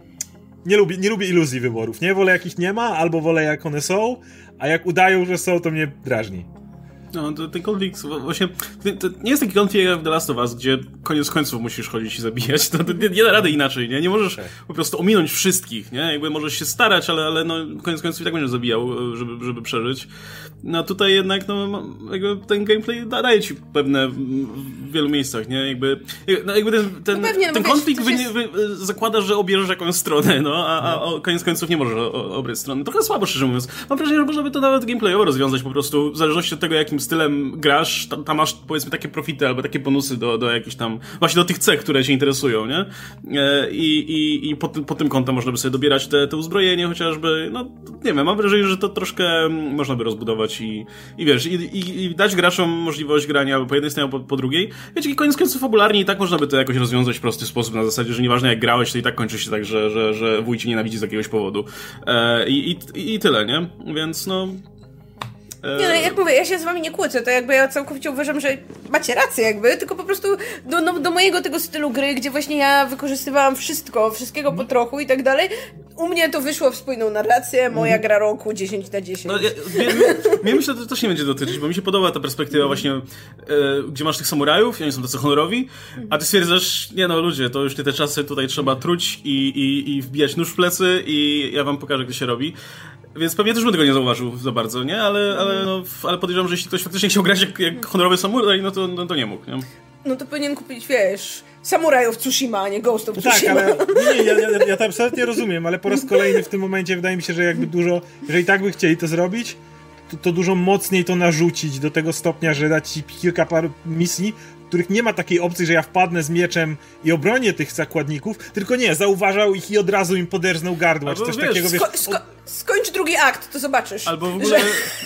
nie lubię, nie lubię iluzji wyborów, nie? Wolę jakich nie ma, albo wolę jak one są, a jak udają, że są, to mnie drażni. No, to, ten konflikt, właśnie, to nie jest taki konflikt jak w The Last of Us, gdzie koniec końców musisz chodzić i zabijać, to, to nie, nie, da rady inaczej, nie? Nie możesz tak. po prostu ominąć wszystkich, nie? Jakby możesz się starać, ale, ale no, koniec końców i tak będziesz zabijał, żeby, żeby przeżyć. No tutaj jednak, no, jakby ten gameplay da, daje ci pewne w wielu miejscach, nie? Jakby, no, jakby ten, ten, no pewnie, no ten konflikt wy, jest... wy, zakłada, że obierzesz jakąś stronę, no, a, a o, koniec końców nie możesz obrać strony. Trochę słabo, szczerze mówiąc. Mam wrażenie, że można by to nawet gameplayowo rozwiązać po prostu, w zależności od tego, jakim stylem grasz, tam, tam masz, powiedzmy, takie profity albo takie bonusy do, do jakichś tam, właśnie do tych cech, które cię interesują, nie? E, I, i, i pod, pod tym kątem można by sobie dobierać te, te uzbrojenie chociażby, no, nie wiem, mam wrażenie, że to troszkę można by rozbudować i, i wiesz, i, i, i, dać graczom możliwość grania po jednej stronie, po, po drugiej. Wiecie, koniec końców fabularnie i tak można by to jakoś rozwiązać w prosty sposób, na zasadzie, że nieważne jak grałeś, to i tak kończy się tak, że, że, że wuj ci nienawidzi z jakiegoś powodu. E, i, i, I tyle, nie? Więc no... Nie no, jak mówię, ja się z wami nie kłócę, to jakby ja całkowicie uważam, że macie rację jakby, tylko po prostu do, no, do mojego tego stylu gry, gdzie właśnie ja wykorzystywałam wszystko, wszystkiego po trochu i tak dalej, u mnie to wyszło w spójną narrację, moja mhm. gra roku 10 na 10. No, ja, mnie myślę, że to też nie będzie dotyczyć, bo mi się podoba ta perspektywa właśnie, e, gdzie masz tych samurajów i oni są tacy honorowi, a ty stwierdzasz, nie no ludzie, to już nie te czasy, tutaj trzeba truć i, i, i wbijać nóż w plecy i ja wam pokażę, jak to się robi. Więc pewnie też bym tego nie zauważył za bardzo, nie? Ale, ale, no, ale podejrzewam, że jeśli ktoś faktycznie chciał grać jak, jak honorowy samuraj, no to, no to nie mógł, nie? No to powinien kupić, wiesz, Samurajów Tsushima, a nie Ghost of tak, Tsushima. Tak, ale nie, ja, ja, ja to absolutnie rozumiem, ale po raz kolejny w tym momencie wydaje mi się, że jakby dużo, jeżeli tak by chcieli to zrobić, to, to dużo mocniej to narzucić do tego stopnia, że dać ci kilka par misji, których nie ma takiej opcji, że ja wpadnę z mieczem i obronię tych zakładników, tylko nie, zauważał ich i od razu im poderznął gardło, czy coś wiesz, takiego, wiesz... Sko sko skończ drugi akt, to zobaczysz. Albo w ogóle, że...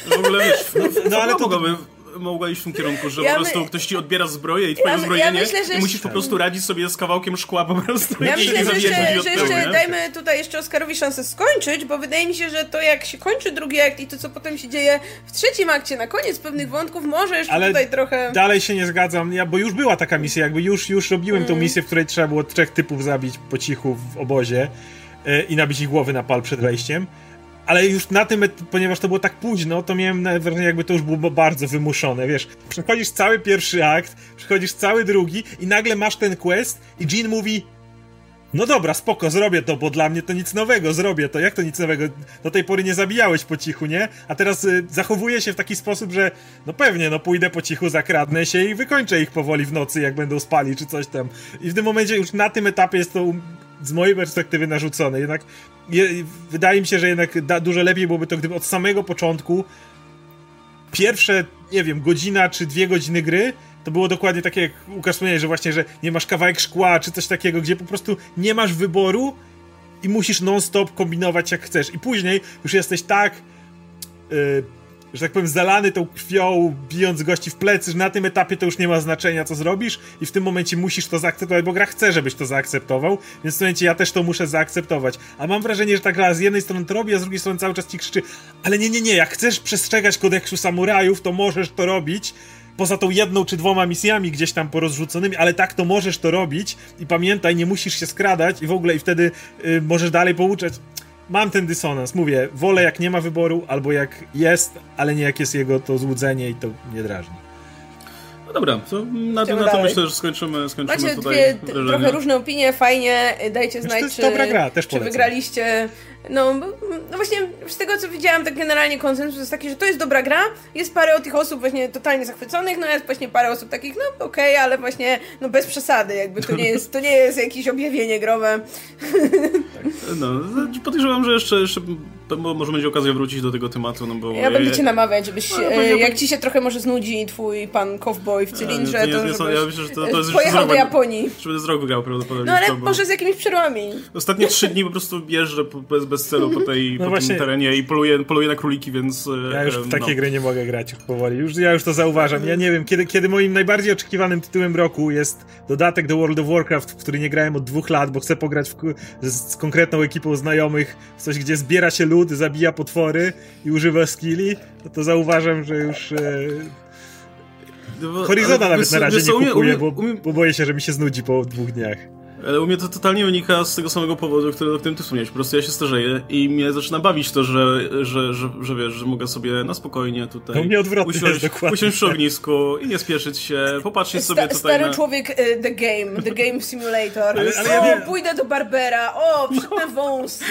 w ogóle wiesz, no, no ale to... Mogłoby mogła iść w tym kierunku, że ja po prostu my... ktoś ci odbiera zbroję i twoje ja, zbrojenie ja myślę, że... i musisz po prostu radzić sobie z kawałkiem szkła po prostu. Ja myślę, że jeszcze, że jeszcze dajmy tutaj jeszcze Oskarowi szansę skończyć, bo wydaje mi się, że to jak się kończy drugi akt i to co potem się dzieje w trzecim akcie, na koniec pewnych wątków, może jeszcze Ale tutaj trochę... dalej się nie zgadzam, ja, bo już była taka misja, jakby już, już robiłem mm. tą misję, w której trzeba było trzech typów zabić po cichu w obozie yy, i nabić ich głowy na pal przed wejściem ale już na tym, ponieważ to było tak późno, to miałem wrażenie, jakby to już było bardzo wymuszone, wiesz. Przechodzisz cały pierwszy akt, przechodzisz cały drugi i nagle masz ten quest i Jean mówi no dobra, spoko, zrobię to, bo dla mnie to nic nowego, zrobię to. Jak to nic nowego? Do tej pory nie zabijałeś po cichu, nie? A teraz y, zachowuję się w taki sposób, że no pewnie, no pójdę po cichu, zakradnę się i wykończę ich powoli w nocy, jak będą spali, czy coś tam. I w tym momencie już na tym etapie jest to z mojej perspektywy narzucone. Jednak je, wydaje mi się, że jednak da, dużo lepiej byłoby to, gdyby od samego początku pierwsze, nie wiem, godzina czy dwie godziny gry to było dokładnie takie, jak Łukasz wspomniałeś, że właśnie, że nie masz kawałek szkła czy coś takiego, gdzie po prostu nie masz wyboru i musisz non-stop kombinować jak chcesz. I później już jesteś tak yy, że tak powiem, zalany tą krwią, bijąc gości w plecy, że na tym etapie to już nie ma znaczenia, co zrobisz i w tym momencie musisz to zaakceptować, bo gra chce, żebyś to zaakceptował, więc w tym momencie ja też to muszę zaakceptować. A mam wrażenie, że ta gra z jednej strony to robi, a z drugiej strony cały czas ci krzyczy, ale nie, nie, nie, jak chcesz przestrzegać kodeksu samurajów, to możesz to robić, poza tą jedną czy dwoma misjami gdzieś tam porozrzuconymi, ale tak to możesz to robić i pamiętaj, nie musisz się skradać i w ogóle i wtedy y, możesz dalej pouczać. Mam ten dysonans, mówię, wolę jak nie ma wyboru, albo jak jest, ale nie jak jest jego to złudzenie i to nie drażni. No dobra, to na tym, na to myślę, że skończymy, skończymy Macie tutaj. dwie trochę różne opinie, fajnie, dajcie znać, to jest czy, dobra gra, też czy wygraliście. No, no właśnie z tego co widziałam, tak generalnie konsensus jest taki, że to jest dobra gra. Jest parę tych osób właśnie totalnie zachwyconych, no jest właśnie parę osób takich, no okej, ale właśnie no bez przesady, jakby to nie jest, to nie jest jakieś objawienie growe. No, podejrzewam, że jeszcze, jeszcze może będzie okazja wrócić do tego tematu, no bo... Ja będę cię namawiać, żebyś, No, ja e, jak ci się trochę może znudzi twój pan cowboy w cylindrze, nie, nie, to nie, żebyś ja myślę, że to, to jest pojechał do Japonii. Że będę z roku grał prawdopodobnie. No ale może z jakimiś przerwami. Ostatnie trzy dni po prostu jeżdżę bez, bez celu po, tej, po właśnie. tym terenie i poluję, poluję na króliki, więc... e, Ja już w takie no. gry nie mogę grać powoli. Już, ja już to zauważam. Ja nie wiem, kiedy, kiedy moim najbardziej oczekiwanym tytułem roku jest dodatek do World of Warcraft, w który nie grałem od dwóch lat, bo chcę pograć w, z, z konkretną ekipą znajomych, w coś, gdzie zbiera się lud, zabija potwory i używa skilli, no to zauważam, że już e, No, Horizona nawet na razie nie kupuję, bo, bo boję się, że mi się znudzi po dwóch dniach. Ale u mnie to totalnie wynika z tego samego powodu, który, o którym ty wspomniałeś. Po prostu ja się starzeję i mnie zaczyna bawić to, że, że, że, że wiesz, że mogę sobie na spokojnie tutaj No mnie odwrotnie usiąść, usiąść przy ognisku i nie spieszyć się, popatrzeć sobie Sta- tutaj stary na... człowiek y, The Game, The Game Simulator. Ale- ale o, ja nie- pójdę do Barbera, o, przytnę wąsy.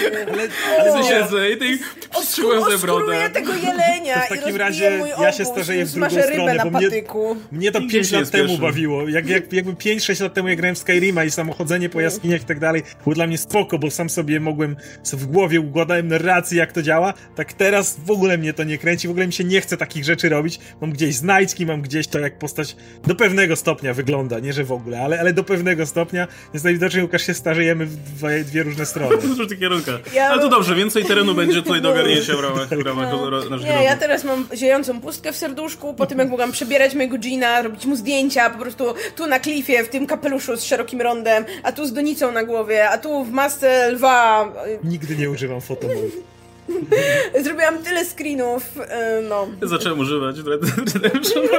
Ale o, sobie siedzę i tej sobie Oskóruję brodę. tego jelenia To w takim i razie mój ja się starzeję i w drugą stronę, na bo mnie- patyku. Mnie to Nigdzie 5 się nie lat temu bawiło. Jak, jak, jakby 5-6 lat temu jak grałem w Skyrima i samochodzenie po jaskiniach i tak dalej, było dla mnie spoko, bo sam sobie mogłem sobie w głowie układałem narrację, jak to działa. Tak teraz w ogóle mnie to nie kręci, w ogóle mi się nie chce takich rzeczy robić. Mam gdzieś znajdźki, mam gdzieś to, jak postać do pewnego stopnia wygląda, nie że w ogóle, ale, ale do pewnego stopnia. Więc najwidoczniej Łukasz się starzejemy w dwie, dwie różne strony. W różnych kierunkach. Ja- Ale to dobrze, więcej terenu będzie tutaj do ogarnięcia w ramach, w ramach No. Nie, ja teraz mam ziejącą pustkę w serduszku, po tym jak mogłam przebierać mojego Gina, robić mu zdjęcia, po prostu tu na klifie, w tym kapeluszu z szerokim rondem, a tu z donicą na głowie, a tu w masce lwa. Nigdy nie używam fotomove. Zrobiłam tyle screenów, y, no. Zacząłem używać Red Dead Redemption.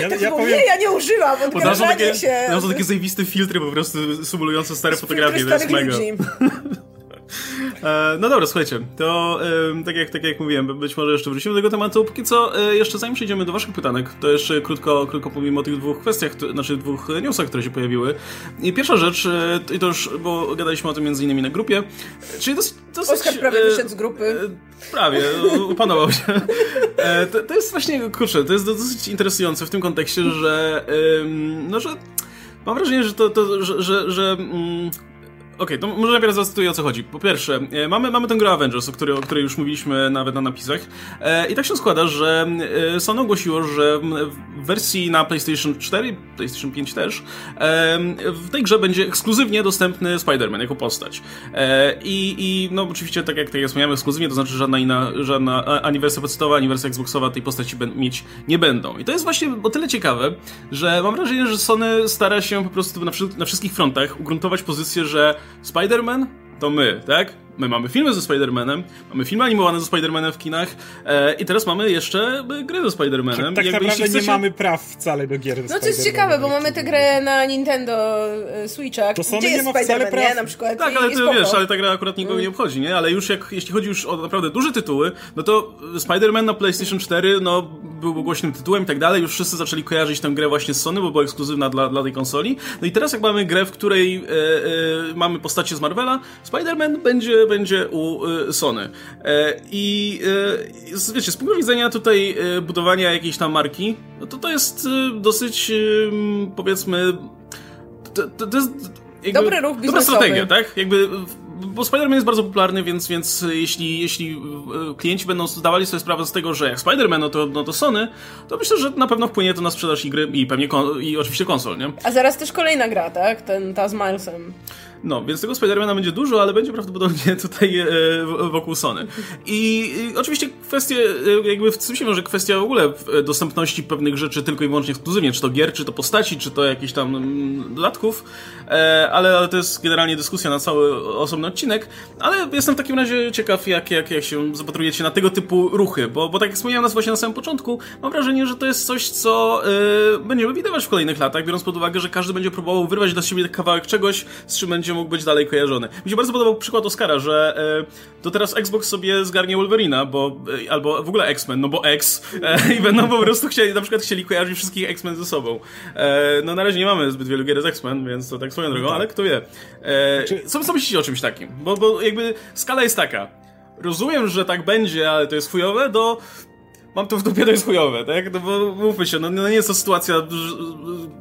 Ja, Tak ja powiem, ja nie używam, odgrażanie takie, się. tam są takie zajebiste filtry po prostu symulujące stare fotografie, to jest mega. E, no dobra, słuchajcie, to tak, jak, tak jak mówiłem, być może jeszcze wrócimy do tego tematu. Póki co, e, jeszcze zanim przejdziemy do waszych pytanek, to jeszcze krótko, krótko powiem o tych dwóch kwestiach, znaczy dwóch newsach, które się pojawiły. I pierwsza rzecz, e, i to już, bo gadaliśmy o tym między innymi na grupie, czyli dosyć... dosyć Oskar prawie wyszedł z grupy. Prawie, upanował się. To, to jest właśnie, kurczę, to jest dosyć interesujące w tym kontekście, że no, że mam wrażenie, że to, to że, że, że mm, Okej, to może najpierw zacytuję o co chodzi. Po pierwsze, e, mamy, mamy tę grę Avengers, o której, o której już mówiliśmy nawet na napisach. E, I tak się składa, że e, Sony ogłosiło, że w wersji na PlayStation 4, PlayStation 5 też, w tej grze będzie ekskluzywnie dostępny Spider-Man jako postać. I, i no oczywiście, tak jak, tak jak wspomniałem, ekskluzywnie, to znaczy żadna inna, żadna ani wersja pecetowa, ani wersja Xboxowa tej postaci mieć nie będą. I to jest właśnie o tyle ciekawe, że mam wrażenie, że Sony stara się po prostu na, na wszystkich frontach ugruntować pozycję, że Spider-Man to my, tak? My mamy filmy ze Spider-Manem, mamy filmy animowane ze Spider-Manem w kinach e, i teraz mamy jeszcze e, gry ze Spider-Manem. tak Jakby naprawdę jeśli nie chcecie- mamy praw wcale do gier ze No to jest ciekawe, bo mamy tę grę na Nintendo y, Switcha, To gdzie nie jest Spider-Man, praw. nie? Na przykład. Tak, ale ty spoko. wiesz, ale ta gra akurat nikogo nie obchodzi, nie? Ale już jak, jeśli chodzi już o naprawdę duże tytuły, no to Spider-Man na PlayStation 4, no, był głośnym tytułem i tak dalej, już wszyscy zaczęli kojarzyć tę grę właśnie z Sony, bo była ekskluzywna dla, dla tej konsoli. No i teraz jak mamy grę, w której e, e, mamy postacie z Marvela, Spider-Man będzie, będzie u e, Sony. E, I z- wiecie, z punktu widzenia tutaj e, budowania jakiejś tam marki, no to to jest dosyć, powiedzmy, to, to, to jest jakby Dobry ruch Dobra strategia, tak? Jakby, bo Spider-Man jest bardzo popularny, więc, więc jeśli, jeśli klienci będą zdawali sobie sprawę z tego, że jak Spider-Man, no to, no to Sony, to myślę, że na pewno wpłynie to na sprzedaż i gry i pewnie kon- i oczywiście konsol, nie? A zaraz też kolejna gra, tak? Ten, ta z Milesem. No, więc tego Spidermana będzie dużo, ale będzie prawdopodobnie tutaj e, wokół Sony. I, oczywiście kwestie, e, jakby w tym się może kwestia w ogóle e, dostępności pewnych rzeczy tylko i wyłącznie ekskluzywnie, czy to gier, czy to postaci, czy to jakichś tam mm, dodatków, ale, ale to jest generalnie dyskusja na cały osobny odcinek, ale jestem w takim razie ciekaw, jak, jak, jak się zapatrujecie na tego typu ruchy, bo, bo tak jak wspomniałem nas właśnie na samym początku, mam wrażenie, że to jest coś, co e, będziemy widywać w kolejnych latach, biorąc pod uwagę, że każdy będzie próbował wyrwać dla siebie kawałek czegoś, z czym będzie mógł być dalej kojarzony. Mi się bardzo podobał przykład Oscara, że e, to teraz Xbox sobie zgarnie Wolverina, bo, e, albo w ogóle X-Men, no bo X e, i będą po prostu chcieli, na przykład chcieli kojarzyć wszystkich X-Men ze sobą. E, no na razie nie mamy zbyt wielu gier z X-Men, więc to tak swoją drogą, no tak. ale kto wie. E, Czy... co, co myślicie o czymś takim? Bo, bo jakby skala jest taka. Rozumiem, że tak będzie, ale to jest chujowe, do mam to w dupie, to jest chujowe, tak? No bo mówmy się, no, no nie jest to sytuacja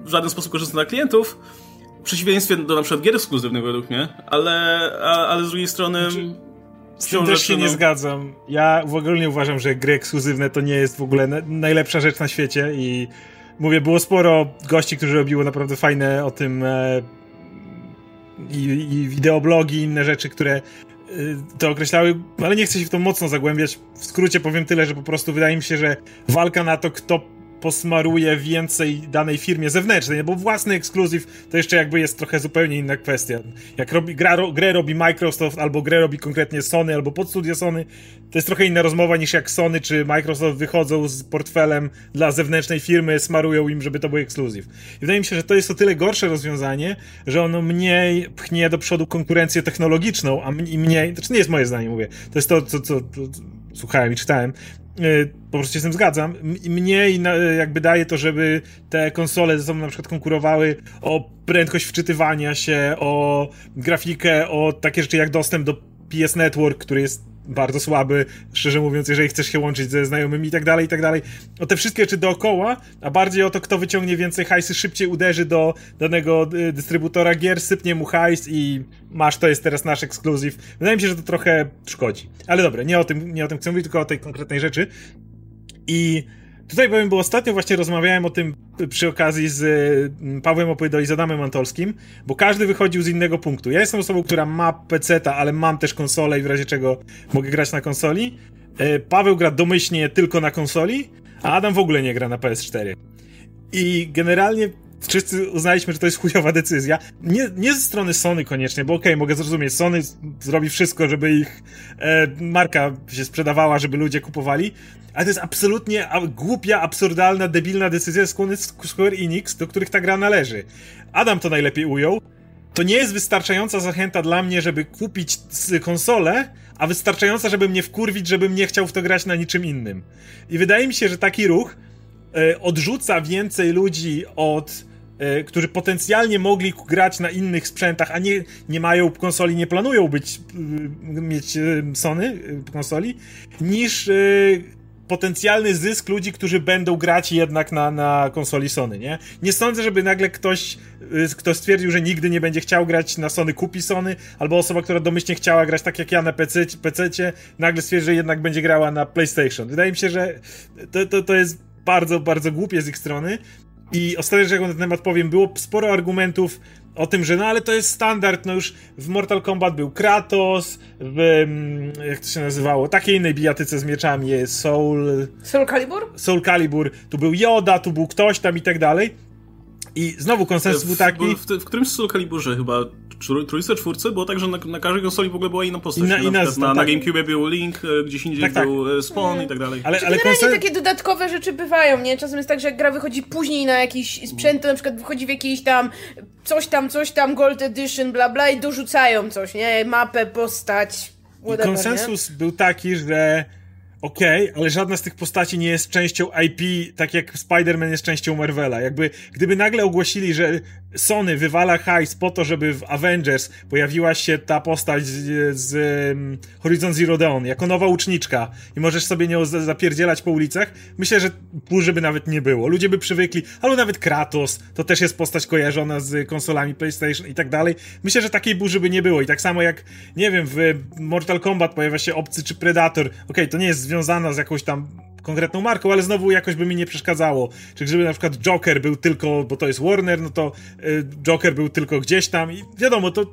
w żaden sposób korzystna dla klientów, przeciwieństwie do na przykład gier ekskluzywnych według mnie, ale, a, ale z drugiej strony... Znaczy, z tym też się no... nie zgadzam. Ja w ogóle nie uważam, że gry ekskluzywne to nie jest w ogóle na, najlepsza rzecz na świecie i mówię, było sporo gości, którzy robiło naprawdę fajne o tym e, i, i wideoblogi, inne rzeczy, które to określały, ale nie chcę się w to mocno zagłębiać. W skrócie powiem tyle, że po prostu wydaje mi się, że walka na to, kto posmaruje więcej danej firmie zewnętrznej, bo własny ekskluzyw to jeszcze jakby jest trochę zupełnie inna kwestia. Jak robi, gra, grę robi Microsoft, albo grę robi konkretnie Sony, albo podstudio Sony, to jest trochę inna rozmowa niż jak Sony czy Microsoft wychodzą z portfelem dla zewnętrznej firmy, smarują im, żeby to był ekskluzyw. I wydaje mi się, że to jest o tyle gorsze rozwiązanie, że ono mniej pchnie do przodu konkurencję technologiczną, a mniej, to znaczy nie jest moje zdanie, mówię, to jest to, co, co, co słuchałem i czytałem, po prostu się z tym zgadzam. Mniej jakby daje to, żeby te konsole ze sobą na przykład konkurowały o prędkość wczytywania się, o grafikę, o takie rzeczy jak dostęp do PS Network, który jest bardzo słaby, szczerze mówiąc, jeżeli chcesz się łączyć ze znajomymi i tak dalej, i tak dalej. O te wszystkie rzeczy dookoła, a bardziej o to, kto wyciągnie więcej hajsy, szybciej uderzy do danego y, dystrybutora gier, sypnie mu hajs i masz, to jest teraz nasz ekskluzyw. Wydaje mi się, że to trochę szkodzi. Ale dobra, nie o tym, nie o tym chcę mówić, tylko o tej konkretnej rzeczy. I Tutaj powiem, bo ostatnio właśnie rozmawiałem o tym przy okazji z mm, Pawłem Opydo i z Adamem Antolskim, bo każdy wychodził z innego punktu. Ja jestem osobą, która ma PC, ale mam też konsolę i w razie czego mogę grać na konsoli. E, Paweł gra domyślnie tylko na konsoli, a Adam w ogóle nie gra na PS4. I generalnie wszyscy uznaliśmy, że to jest chujowa decyzja. Nie, nie ze strony Sony koniecznie, bo okej, okay, mogę zrozumieć, Sony zrobi wszystko, żeby ich e, marka się sprzedawała, żeby ludzie kupowali, ale to jest absolutnie głupia, absurdalna, debilna decyzja z Square Enix, do których ta gra należy. Adam to najlepiej ujął. To nie jest wystarczająca zachęta dla mnie, żeby kupić konsolę, a wystarczająca, żeby mnie wkurwić, żebym nie chciał w to grać na niczym innym. I wydaje mi się, że taki ruch e, odrzuca więcej ludzi od którzy potencjalnie mogli grać na innych sprzętach, a nie, nie mają konsoli, nie planują być, e, mieć e, Sony konsoli, niż potencjalny zysk ludzi, którzy będą grać jednak na, na konsoli Sony, nie? Nie sądzę, żeby nagle ktoś, kto stwierdził, że nigdy nie będzie chciał grać na Sony, kupi Sony, albo osoba, która domyślnie chciała grać tak jak ja na PC, PC nagle stwierdzi, że jednak będzie grała na PlayStation. Wydaje mi się, że to, to, to jest bardzo, bardzo głupie z ich strony. I ostatnio, że na ten temat powiem, było sporo argumentów o tym, że no ale to jest standard, no już w Mortal Kombat był Kratos, w, jak to się nazywało, takiej innej bijatyce z mieczami jest Soul... Soul Calibur? Soul Calibur, tu był Yoda, tu był ktoś tam i tak dalej. I znowu konsensus był taki... W, w, w którymś Soul Caliburze chyba trójce, czwórce było tak, że na, na każdej konsoli w ogóle była inna postać. I na, na, i na, na, na GameCube był Link, e, gdzieś indziej tak, tak. był e, Spawn i tak dalej. Ale, ale konsol... takie dodatkowe rzeczy bywają, nie? Czasem jest tak, że jak gra wychodzi później na jakiś sprzęt, to na przykład wychodzi w jakiejś tam coś tam, coś tam, Gold Edition, bla bla i dorzucają coś, nie? Mapę, postać, whatever, I konsensus nie? był taki, że okej, okay, ale żadna z tych postaci nie jest częścią IP, tak jak Spider-Man jest częścią Marvela. Jakby, gdyby nagle ogłosili, że Sony wywala hajs po to, żeby w Avengers pojawiła się ta postać z, z um, Horizon Zero Dawn jako nowa uczniczka i możesz sobie nią zapierdzielać po ulicach, myślę, że burzy by nawet nie było. Ludzie by przywykli, albo nawet Kratos, to też jest postać kojarzona z konsolami PlayStation i tak dalej. Myślę, że takiej burzy by nie było i tak samo jak, nie wiem, w Mortal Kombat pojawia się Obcy czy Predator, okej, okay, to nie jest związana z jakąś tam konkretną marką, ale znowu jakoś by mi nie przeszkadzało. Czy gdyby na przykład Joker był tylko, bo to jest Warner, no to y, Joker był tylko gdzieś tam i wiadomo, to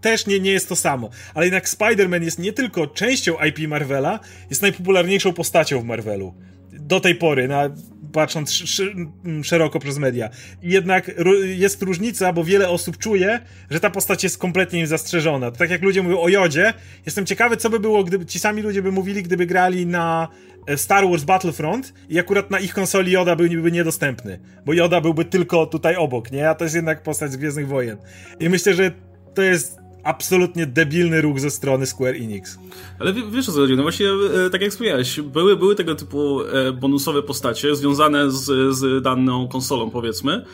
też nie, nie jest to samo. Ale jednak Spider-Man jest nie tylko częścią IP Marvela, jest najpopularniejszą postacią w Marvelu. Do tej pory, na, patrząc sz, szeroko przez media. Jednak jest różnica, bo wiele osób czuje, że ta postać jest kompletnie zastrzeżona. Tak jak ludzie mówią o Jodzie, jestem ciekawy, co by było, gdyby ci sami ludzie by mówili, gdyby grali na e, Star Wars Battlefront i akurat na ich konsoli Joda byłby niedostępny, bo Joda byłby tylko tutaj obok, nie? A to jest jednak postać z Gwiezdnych Wojen. I myślę, że to jest absolutnie debilny ruch ze strony Square Enix. Ale wiesz o co chodzi, no właśnie e, tak jak wspomniałeś, były, były tego typu e, bonusowe postacie związane z, z daną konsolą powiedzmy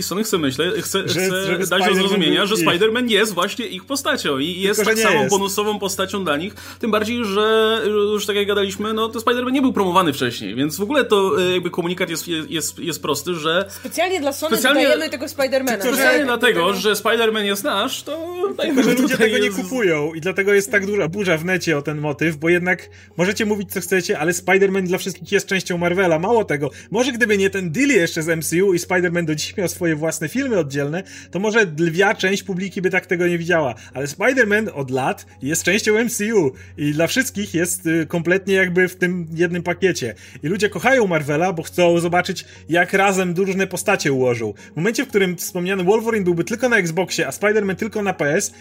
Sony chce, myślę, chce, że, chce dać do zrozumienia, że Spider-Man jest właśnie ich postacią i jest Tylko, tak samą jest. bonusową postacią dla nich. Tym bardziej, że już tak jak gadaliśmy, no to Spider-Man nie był promowany wcześniej, więc w ogóle to e, jakby komunikat jest, jest, jest prosty, że... Specjalnie dla Sony specjalnie, dajemy tego Spider-Mana. Specjalnie dlatego, że Spider-Man jest nasz, to dajemy że ludzie tego nie kupują i dlatego jest tak duża burza w necie o ten motyw, bo jednak możecie mówić co chcecie, ale Spider-Man dla wszystkich jest częścią Marvela. Mało tego, może gdyby nie ten deal jeszcze z MCU i Spider-Man do dziś miał swoje własne filmy oddzielne, to może lwia część publiki by tak tego nie widziała. Ale Spider-Man od lat jest częścią MCU i dla wszystkich jest y, kompletnie jakby w tym jednym pakiecie. I ludzie kochają Marvela, bo chcą zobaczyć, jak razem różne postacie ułożą. W momencie, w którym wspomniany Wolverine byłby tylko na Xboxie, a Spider-Man tylko na PS,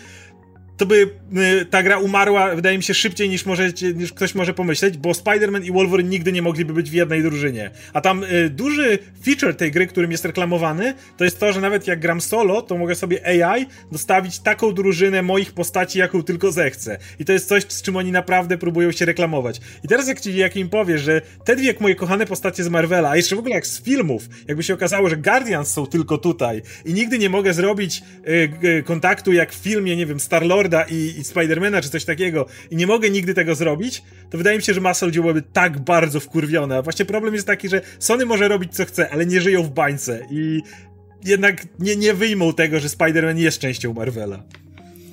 to by y, ta gra umarła, wydaje mi się, szybciej niż, możecie, niż ktoś może pomyśleć, bo Spider-Man i Wolverine nigdy nie mogliby być w jednej drużynie. A tam y, duży feature tej gry, którym jest reklamowany, to jest to, że nawet jak gram solo, to mogę sobie AI dostawić taką drużynę moich postaci, jaką tylko zechcę. I to jest coś, z czym oni naprawdę próbują się reklamować. I teraz jak, ci, jak im powiesz, że te dwie moje kochane postacie z Marvela, a jeszcze w ogóle jak z filmów, jakby się okazało, że Guardians są tylko tutaj i nigdy nie mogę zrobić y, y, kontaktu jak w filmie, nie wiem, Star-Lord i, i Spidermana czy coś takiego i nie mogę nigdy tego zrobić, to wydaje mi się, że masa ludzi byłaby tak bardzo wkurwiona. A właśnie problem jest taki, że Sony może robić co chce, ale nie żyją w bańce i jednak nie, nie wyjmą tego, że Spider-Man jest częścią Marvela.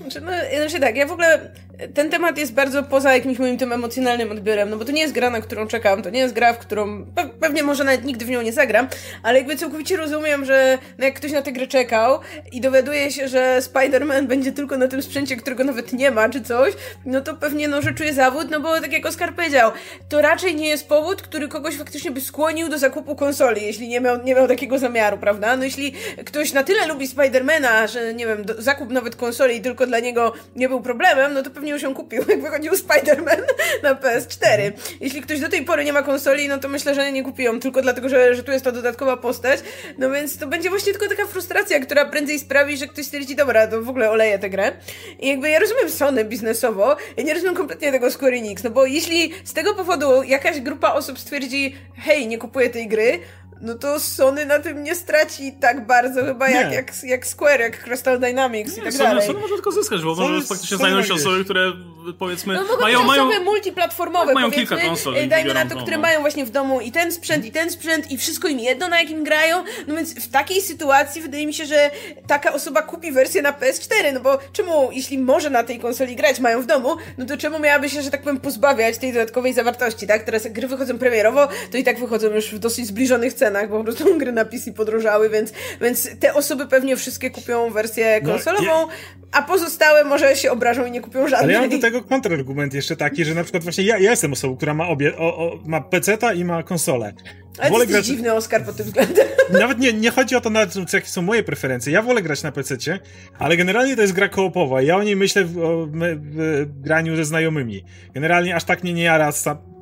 Znaczy, no, znaczy tak, ja w ogóle ten temat jest bardzo poza jakimś moim tym emocjonalnym odbiorem, no bo to nie jest gra, na którą czekam, to nie jest gra, w którą pe pewnie może nawet nigdy w nią nie zagram, ale jakby całkowicie rozumiem, że no jak ktoś na tę grę czekał i dowiaduje się, że Spider-Man będzie tylko na tym sprzęcie, którego nawet nie ma, czy coś, no to pewnie no, że czuje zawód, no bo tak jak Oskar powiedział, to raczej nie jest powód, który kogoś faktycznie by skłonił do zakupu konsoli, jeśli nie miał, nie miał takiego zamiaru, prawda? No jeśli ktoś na tyle lubi Spidermana, że nie wiem, do, zakup nawet konsoli tylko dla niego nie był problemem, no to pewnie już ją kupił, jak wychodził Spider-Man na PS4. Jeśli ktoś do tej pory nie ma konsoli, no to myślę, że nie kupią, tylko dlatego, że, że tu jest ta dodatkowa postać. No więc to będzie właśnie tylko taka frustracja, która prędzej sprawi, że ktoś stwierdzi, dobra, to w ogóle oleję tę grę. I jakby ja rozumiem Sony biznesowo, ja nie rozumiem kompletnie tego Square Enix, no bo jeśli z tego powodu jakaś grupa osób stwierdzi, hej, nie kupuję tej gry, no to Sony na tym nie straci tak bardzo chyba jak, jak, jak Square, jak Crystal Dynamics nie, i tak Sony, dalej. Sony może tylko zyskać, bo Sony, może faktycznie znajdą się osoby, które powiedzmy no, mają, mają osoby multiplatformowe, mają kilka konsol. Dajmy na to, które no. mają właśnie w domu i ten sprzęt, i ten sprzęt, i wszystko im jedno, na jakim grają. No więc w takiej sytuacji wydaje mi się, że taka osoba kupi wersję na PS4, no bo czemu, jeśli może na tej konsoli grać, mają w domu, no to czemu miałaby się, że tak powiem, pozbawiać tej dodatkowej zawartości, tak? Teraz jak gry wychodzą premierowo, to i tak wychodzą już w dosyć zbliżonych cenach, bo po prostu gry na PC podrożały, więc, więc te osoby pewnie wszystkie kupią wersję no, konsolową, no, ja... a pozostałe może się obrażą i nie kupią żadnej. Ale ja mam do tego kontrargument jeszcze taki, że na przykład właśnie ja, ja jestem osobą, która ma obie, o, o, ma PC-ta i ma konsolę. Ale wolę grać... dziwny Oskar pod tym względem. Nawet nie, nie chodzi o to, nawet, jakie są moje preferencje. Ja wolę grać na PC-cie, ale generalnie to jest gra koopowa. Ja o niej myślę w, w, w graniu ze znajomymi. Generalnie aż tak mnie nie jara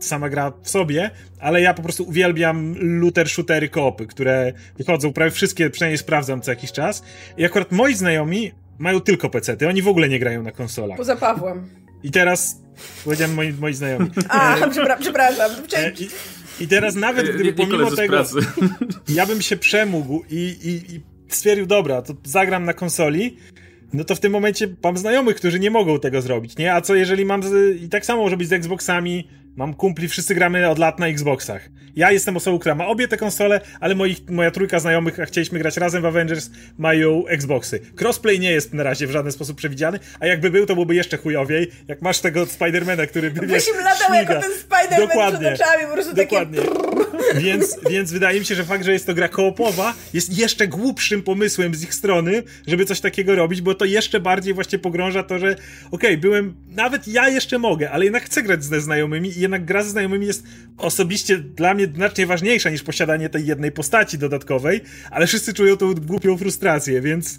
sama gra w sobie, ale ja po prostu uwielbiam looter shootery koopy, które wychodzą prawie wszystkie, przynajmniej sprawdzam co jakiś czas. I akurat moi znajomi mają tylko PC-ty, oni w ogóle nie grają na konsolach. Poza Pawłem. I teraz powiedziałem moi, moi znajomi. A, przepraszam. przepraszam. E, I, I, teraz nawet gdyby pomimo tego ja bym się przemógł i, i, i stwierdził, dobra, to zagram na konsoli, no to w tym momencie mam znajomych, którzy nie mogą tego zrobić, nie? A co jeżeli mam z, i tak samo może być z Xboxami, mam kumpli, wszyscy gramy od lat na Xboxach. Ja jestem osobą, która ma obie te konsole, ale moich, moja trójka znajomych, a chcieliśmy grać razem w Avengers, mają Xboxy. Crossplay nie jest na razie w żaden sposób przewidziany, a jakby był, to byłby jeszcze chujowiej, jak masz tego Spidermana, który by, wiesz, Byś latał jako ten Spider-Man Dokładnie. przed oczami, po prostu Dokładnie. takie... Więc, więc wydaje mi się, że fakt, że jest to gra koopowa, jest jeszcze głupszym pomysłem z ich strony, żeby coś takiego robić, bo to jeszcze bardziej właśnie pogrąża to, że okej, okay, byłem, nawet ja jeszcze mogę, ale jednak chcę grać ze znajomymi i jednak gra ze znajomymi jest osobiście dla mnie znacznie ważniejsza niż posiadanie tej jednej postaci dodatkowej, ale wszyscy czują tą głupią frustrację, więc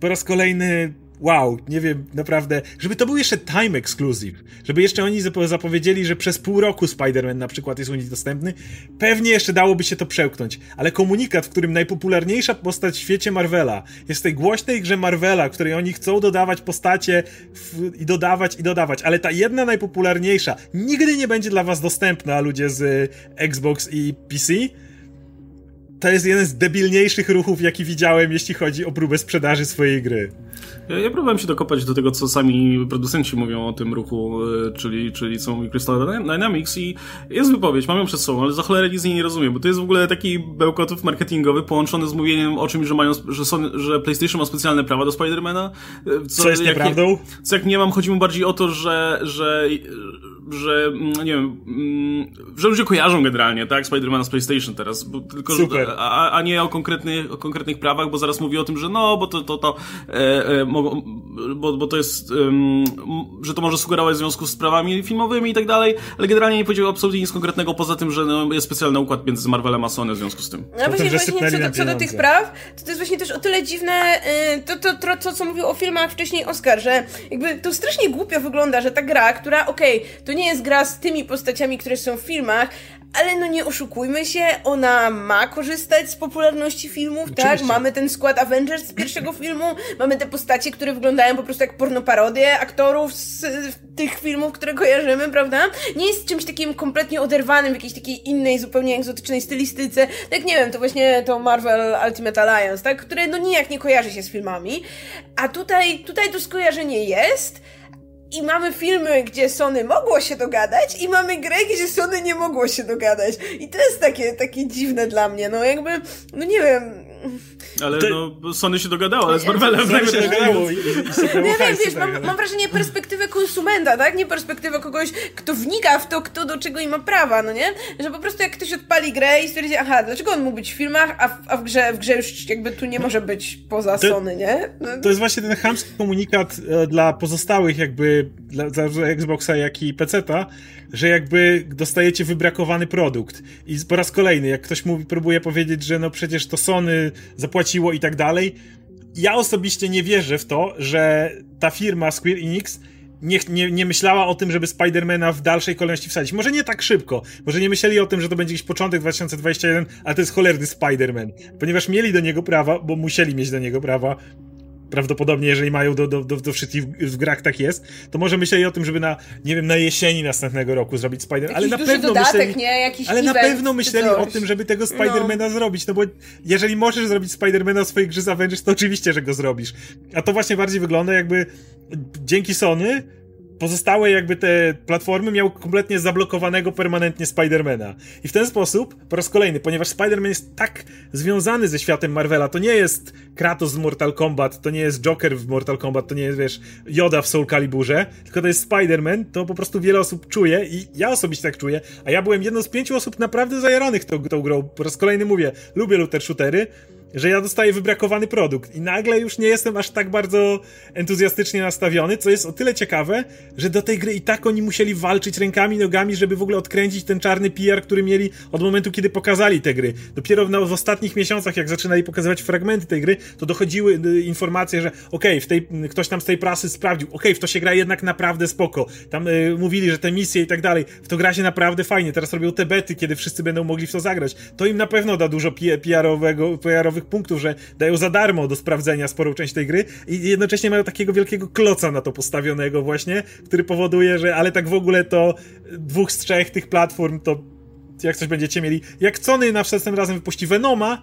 po raz kolejny wow, nie wiem, naprawdę, żeby to był jeszcze time exclusive, żeby jeszcze oni zapowiedzieli, że przez pół roku Spider-Man na przykład jest u nich dostępny, pewnie jeszcze dałoby się to przełknąć, ale komunikat, w którym najpopularniejsza postać w świecie Marvela jest w tej głośnej grze Marvela, której oni chcą dodawać postacie w, i dodawać i dodawać, ale ta jedna najpopularniejsza nigdy nie będzie dla was dostępna, ludzie z y, Xbox i PC, to jest jeden z debilniejszych ruchów, jaki widziałem, jeśli chodzi o próbę sprzedaży swojej gry. Ja, ja próbowałem się dokopać do tego, co sami producenci mówią o tym ruchu, e, czyli, czyli co mówi Crystal Dynamics i jest wypowiedź, mam ją przed sobą, ale za cholerę nic z niej nie rozumiem, bo to jest w ogóle taki bełkotów marketingowy połączony z mówieniem o czymś, że mają, że, są, że PlayStation ma specjalne prawa do Spidermana. E, co, co jest nieprawdą? Co jak nie mam, chodzi mi bardziej o to, że, że że, mm, nie wiem, mm, że ludzie kojarzą generalnie, tak, Spidermana z PlayStation teraz, bo, tylko, Super. A, a nie o konkretnych, o konkretnych prawach, bo zaraz mówi o tym, że no, bo to, to, to e, e, bo, bo to jest, um, że to może sugerować w związku z prawami filmowymi i tak dalej, ale generalnie nie powiedział absolutnie nic konkretnego, poza tym, że no, jest specjalny układ między Marvelem a Sony w związku z tym. No właśnie, właśnie co, do, co do tych praw, to, to jest właśnie też o tyle dziwne, y, to, to, to, to co mówił o filmach wcześniej Oscar, że jakby to strasznie głupio wygląda, że ta gra, która, okej, okay, to nie jest gra z tymi postaciami, które są w filmach, ale no nie oszukujmy się, ona ma korzystać z popularności filmów, tak? Oczywiście. tak? Mamy ten skład Avengers z pierwszego filmu, mamy te postacie, które wyglądają po prostu jak pornoparodie aktorów z tych filmów, które kojarzymy, prawda? Nie jest czymś takim kompletnie oderwanym w jakiejś takiej innej, zupełnie egzotycznej stylistyce. Tak nie wiem, to właśnie to Marvel Ultimate Alliance, tak? Które no nijak nie kojarzy się z filmami. A tutaj, tutaj to skojarzenie jest, i mamy filmy, gdzie Sony mogło się dogadać i mamy grę, gdzie Sony nie mogło się dogadać. I to jest takie, takie dziwne dla mnie. No jakby, no nie wiem, ale to... no, Sony się dogadało, ale z Marvelem Sony się dogadało i, i, i no, ja wiesz, mam, mam wrażenie perspektywy konsumenta, tak? Nie perspektywy kogoś, kto wnika w to, kto do czego i ma prawa, no nie? Że po prostu jak ktoś odpali grę i stwierdzi, aha, dlaczego on mógł być w filmach, a w, a w, grze, w grze już jakby tu nie może być poza to, Sony, nie? No. To jest właśnie ten chamski komunikat e, dla pozostałych jakby, dla, dla Xboxa, jak i PC-ta, że jakby dostajecie wybrakowany produkt. I po raz kolejny, jak ktoś mówi, próbuje powiedzieć, że no przecież to Sony zapłaciło i tak dalej. Ja osobiście nie wierzę w to, że ta firma Square Enix nie, nie, nie myślała o tym, żeby Spidermana w dalszej kolejności wsadzić. Może nie tak szybko, może nie myśleli o tym, że to będzie jakiś początek 2021, ale to jest cholerny Spider-Man. Ponieważ mieli do niego prawa, bo musieli mieć do niego prawa, prawdopodobnie, jeżeli mają do, do, do, do wszystkich w grach tak jest, to może myśleli o tym, żeby na, nie wiem, na jesieni następnego roku zrobić Spider, ale na pewno dodatek, myśleli, nie? Jakiś ale na pewno myśleli o tym, żeby tego Spidermana no. zrobić, no bo jeżeli możesz zrobić Spidermana w swojej grze z Avengers, to oczywiście, że go zrobisz. A to właśnie bardziej wygląda jakby dzięki Sony pozostałe jakby te platformy miały kompletnie zablokowanego permanentnie Spidermana. I w ten sposób, po raz kolejny, ponieważ Spiderman jest tak związany ze światem Marvela, to nie jest Kratos z Mortal Kombat, to nie jest Joker w Mortal Kombat, to nie jest, wiesz, Yoda w Soul Caliburze, tylko to jest Spider-Man, to po prostu wiele osób czuje i ja osobiście tak czuję, a ja byłem jedną z pięciu osób naprawdę zajaranych tą, tą grą. Po raz kolejny mówię, lubię looter shootery, że ja dostaję wybrakowany produkt i nagle już nie jestem aż tak bardzo entuzjastycznie nastawiony, co jest o tyle ciekawe, że do tej gry i tak oni musieli walczyć rękami, nogami, żeby w ogóle odkręcić ten czarny PR, który mieli od momentu, kiedy pokazali te gry. Dopiero w, w ostatnich miesiącach, jak zaczynali pokazywać fragmenty tej gry, to dochodziły y, informacje, że okej, okay, ktoś tam z tej prasy sprawdził, okej, okay, w to się gra jednak naprawdę spoko. Tam y, mówili, że te misje i tak dalej, w to gra się naprawdę fajnie. Teraz robią te bety, kiedy wszyscy będą mogli w to zagrać. To im na pewno da dużo PR-owego, PR-owych punktów, że dają za darmo do sprawdzenia sporą część tej gry i jednocześnie mają takiego wielkiego kloca na to postawionego właśnie, który powoduje, że ale tak w ogóle to dwóch z trzech tych platform to jak coś będziecie mieli, jak Sony na wstępnym razem wypuści Venoma,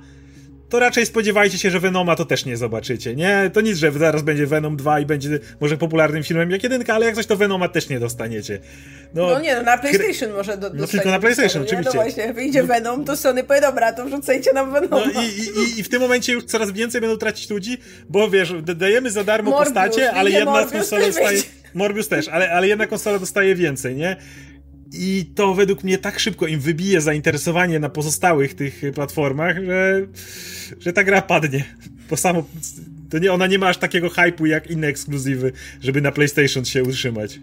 to raczej spodziewajcie się, że Venoma to też nie zobaczycie, nie? To nic, że zaraz będzie Venom 2 i będzie może popularnym filmem jak jedynka, ale jak coś to Venoma też nie dostaniecie. No, no nie, no na PlayStation może do, No tylko na PlayStation, oczywiście. No właśnie, wyjdzie Venom, to Sony powie, dobra, to wrzucajcie nam Venoma. No i, i, i w tym momencie już coraz więcej będą tracić ludzi, bo wiesz, dajemy za darmo Morbius, postacie, ale jedna Morbius konsola dostaje... Morbius też, ale, ale jedna konsola dostaje więcej, nie? I to według mnie tak szybko im wybije zainteresowanie na pozostałych tych platformach, że, że ta gra padnie. Bo samo, to nie, ona nie ma aż takiego hypu jak inne ekskluzywy, żeby na PlayStation się utrzymać.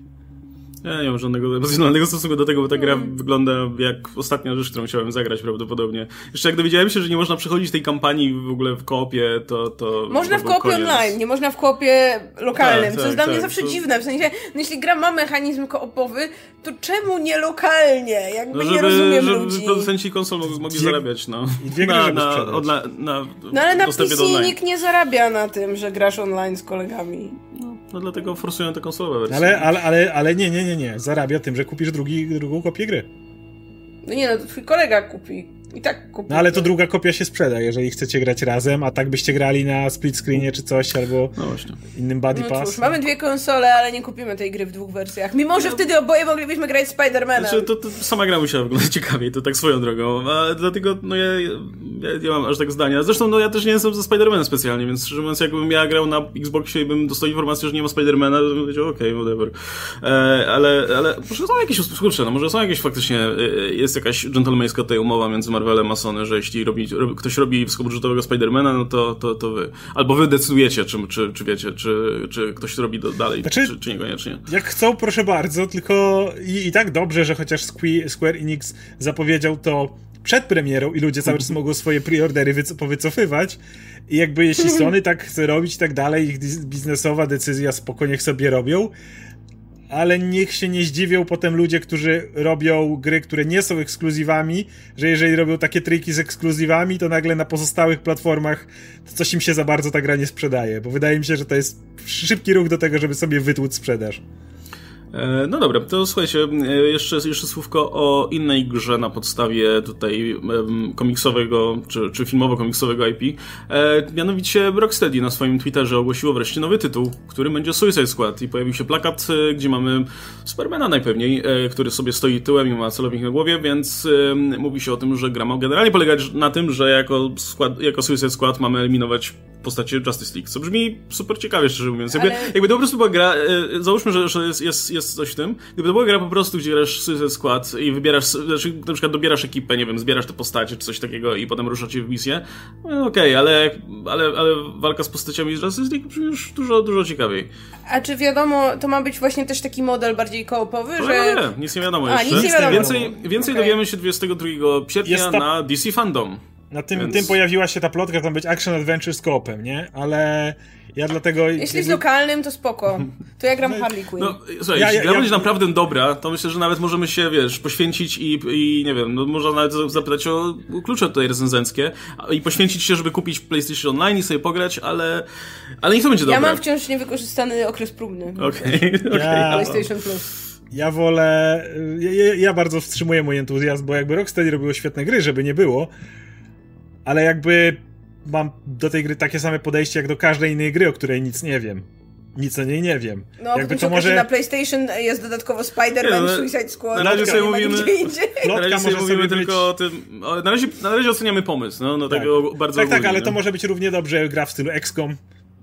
Ja nie mam żadnego emocjonalnego stosunku do tego, bo ta gra mm. wygląda jak ostatnia rzecz, którą chciałem zagrać prawdopodobnie. Jeszcze jak dowiedziałem się, że nie można przechodzić tej kampanii w ogóle w koopie, to... to można w koopie online, nie można w koopie lokalnym, tak, co jest dla mnie tak, zawsze to... dziwne. W sensie, no jeśli gra ma mechanizm koopowy, to czemu nie lokalnie? Jakby no, żeby, nie rozumiem żeby ludzi. producenci konsol mogli, zarabiać no. I na, na, na, na, No ale na PC nikt nie zarabia na tym, że grasz online z kolegami. No, dlatego forsują te konsolowe wersje. Ale, ale, ale, ale nie, nie, nie, nie. Zarabia tym, że kupisz drugi, drugą kopię gry. No nie, no to twój kolega kupi. I tak kupię. No ale to druga kopia się sprzeda, jeżeli chcecie grać razem, a tak byście grali na split screenie czy coś, albo no innym buddy no pass. Cóż, mamy dwie konsole, ale nie kupimy tej gry w dwóch wersjach. Mimo, że no. wtedy oboje moglibyśmy grać Spider-Manem. Znaczy, to, to, sama gra musiała wyglądać ciekawiej, to tak swoją drogą. A dlatego, no ja, ja, ja mam aż tak zdania. Zresztą, no ja też nie jestem ze Spider-Manem specjalnie, więc szczerze mówiąc, jakbym ja grał na Xboxie i bym dostał informację, że nie ma Spider-Mana, to bym powiedział, okej, okay, whatever. E, ale, ale może są jakieś, kurczę, no może są jakieś faktycznie, e, jest jakaś dżentelmeńska tutaj umowa między Marvelem a Sony, że jeśli robi, ktoś robi wysokobudżetowego Spidermana, no to, to, to wy. Albo wy decydujecie, czy, czy, czy wiecie, czy, czy ktoś to robi do, dalej, znaczy, czy, czy niekoniecznie. Jak chcą, proszę bardzo, tylko i, i tak dobrze, że chociaż Square Enix zapowiedział to przed premierą i ludzie cały czas mogą swoje preordery wyco- powycofywać i jakby jeśli Sony tak chce robić i tak dalej, ich biznesowa decyzja spokojnie sobie robią, ale niech się nie zdziwią potem ludzie, którzy robią gry, które nie są ekskluzywami, że jeżeli robią takie triki z ekskluzywami, to nagle na pozostałych platformach to coś im się za bardzo ta gra nie sprzedaje, bo wydaje mi się, że to jest szybki ruch do tego, żeby sobie wytłuc sprzedaż. E, no dobra, to słuchajcie, e, jeszcze, jeszcze słówko o innej grze na podstawie tutaj komiksowego, czy, czy filmowo-komiksowego IP. E, mianowicie Rocksteady na swoim Twitterze ogłosiło wreszcie nowy tytuł, który będzie Suicide Squad i pojawił się plakat, gdzie mamy Supermana najpewniej, który sobie stoi tyłem i ma celownik na głowie, więc mówi się o tym, że gra ma generalnie polegać na tym, że jako, skład, jako Suicide Squad mamy eliminować postacie Justice League, co brzmi super ciekawie, szczerze mówiąc. Jakby, Ale... jakby to po prostu była gra, e, załóżmy, że, że jest, jest, jest coś w tym, gdyby to była gra po prostu, gdzie grasz Suicide skład i wybierasz, znaczy na przykład dobierasz ekipę, nie wiem, zbierasz te postacie czy coś takiego i potem ruszacie w misję, no, okej, okay, ale, ale, ale walka z postaciami z Justice League brzmi już dużo, dużo ciekawiej. A czy wiadomo, to ma być właśnie też taki model bardziej koopowy, no, że... Nie, nic nie wiadomo A, jeszcze. Nic nie wiadomo. Więcej, więcej okay. dowiemy się 22 sierpnia ta... na DC Fandom. Na tym, Więc... tym pojawiła się ta plotka, tam być Action Adventure z koopem, nie? Ale ja dlatego... Jeśli z lokalnym, to spoko. To ja gram no, Harley Quinn. No, słuchaj, ja, jeśli ja, gra ja... będzie naprawdę dobra, to myślę, że nawet możemy się, wiesz, poświęcić i, i nie wiem, no, można nawet zapytać o klucze tutaj recenzenckie i poświęcić się, żeby kupić PlayStation Online i sobie pograć, ale, ale niech to będzie dobre. Ja mam wciąż niewykorzystany okres próbny. Okej, okay, okay. PlayStation Plus. Ja wolę. Ja, ja, bardzo wstrzymuję mój entuzjazm, bo jakby Rocksteady robiło świetne gry, żeby nie było, ale jakby mam do tej gry takie same podejście jak do każdej innej gry, o której nic nie wiem. Nic o niej nie wiem. No, jakby to może na PlayStation jest dodatkowo Spider-Man, no, Suicide Squad. Na razie sobie mówimy, na razie sobie mówimy tylko być... o tym. Na razie, na razie oceniamy pomysł, no, no tak. tego bardzo Tak, tak, ale to może być równie dobrze gra w stylu XCOM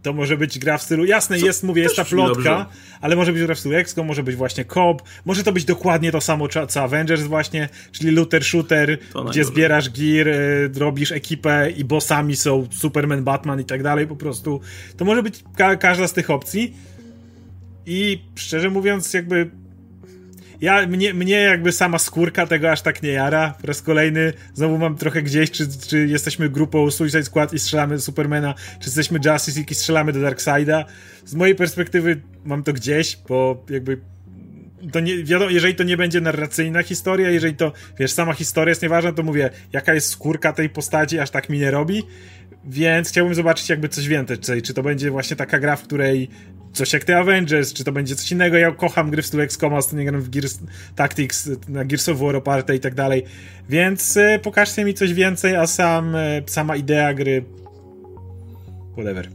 to może być gra w stylu, jasne, Co, jest, mówię, jest ta plotka, ale może być gra w stylu XCOM, może być właśnie COP, może to być dokładnie to samo co Avengers właśnie, czyli looter shooter, gdzie zbierasz gear, y, robisz ekipę i bossami są Superman, Batman i tak dalej, po prostu. To może być ka każda z tych opcji. I szczerze mówiąc, jakby ja, mnie, mnie jakby sama skórka tego aż tak nie jara. Po raz kolejny znowu mam trochę gdzieś, czy, czy jesteśmy grupą Suicide Squad i strzelamy do Supermana, czy jesteśmy Justice League i strzelamy do Darkseida. Z mojej perspektywy mam to gdzieś, bo jakby to nie, wiadomo, jeżeli to nie będzie narracyjna historia, jeżeli to, wiesz, sama historia jest nieważna, to mówię, jaka jest skórka tej postaci, aż tak mi nie robi, więc chciałbym zobaczyć jakby coś więcej, czy to będzie właśnie taka gra, w której coś jak The Avengers, czy to będzie coś innego. Ja kocham gry w stylu XCOM, ostatnio gram w Gears Tactics, na Gears of War oparte i tak dalej. Więc e, pokażcie mi coś więcej, a sam, e, sama idea gry whatever.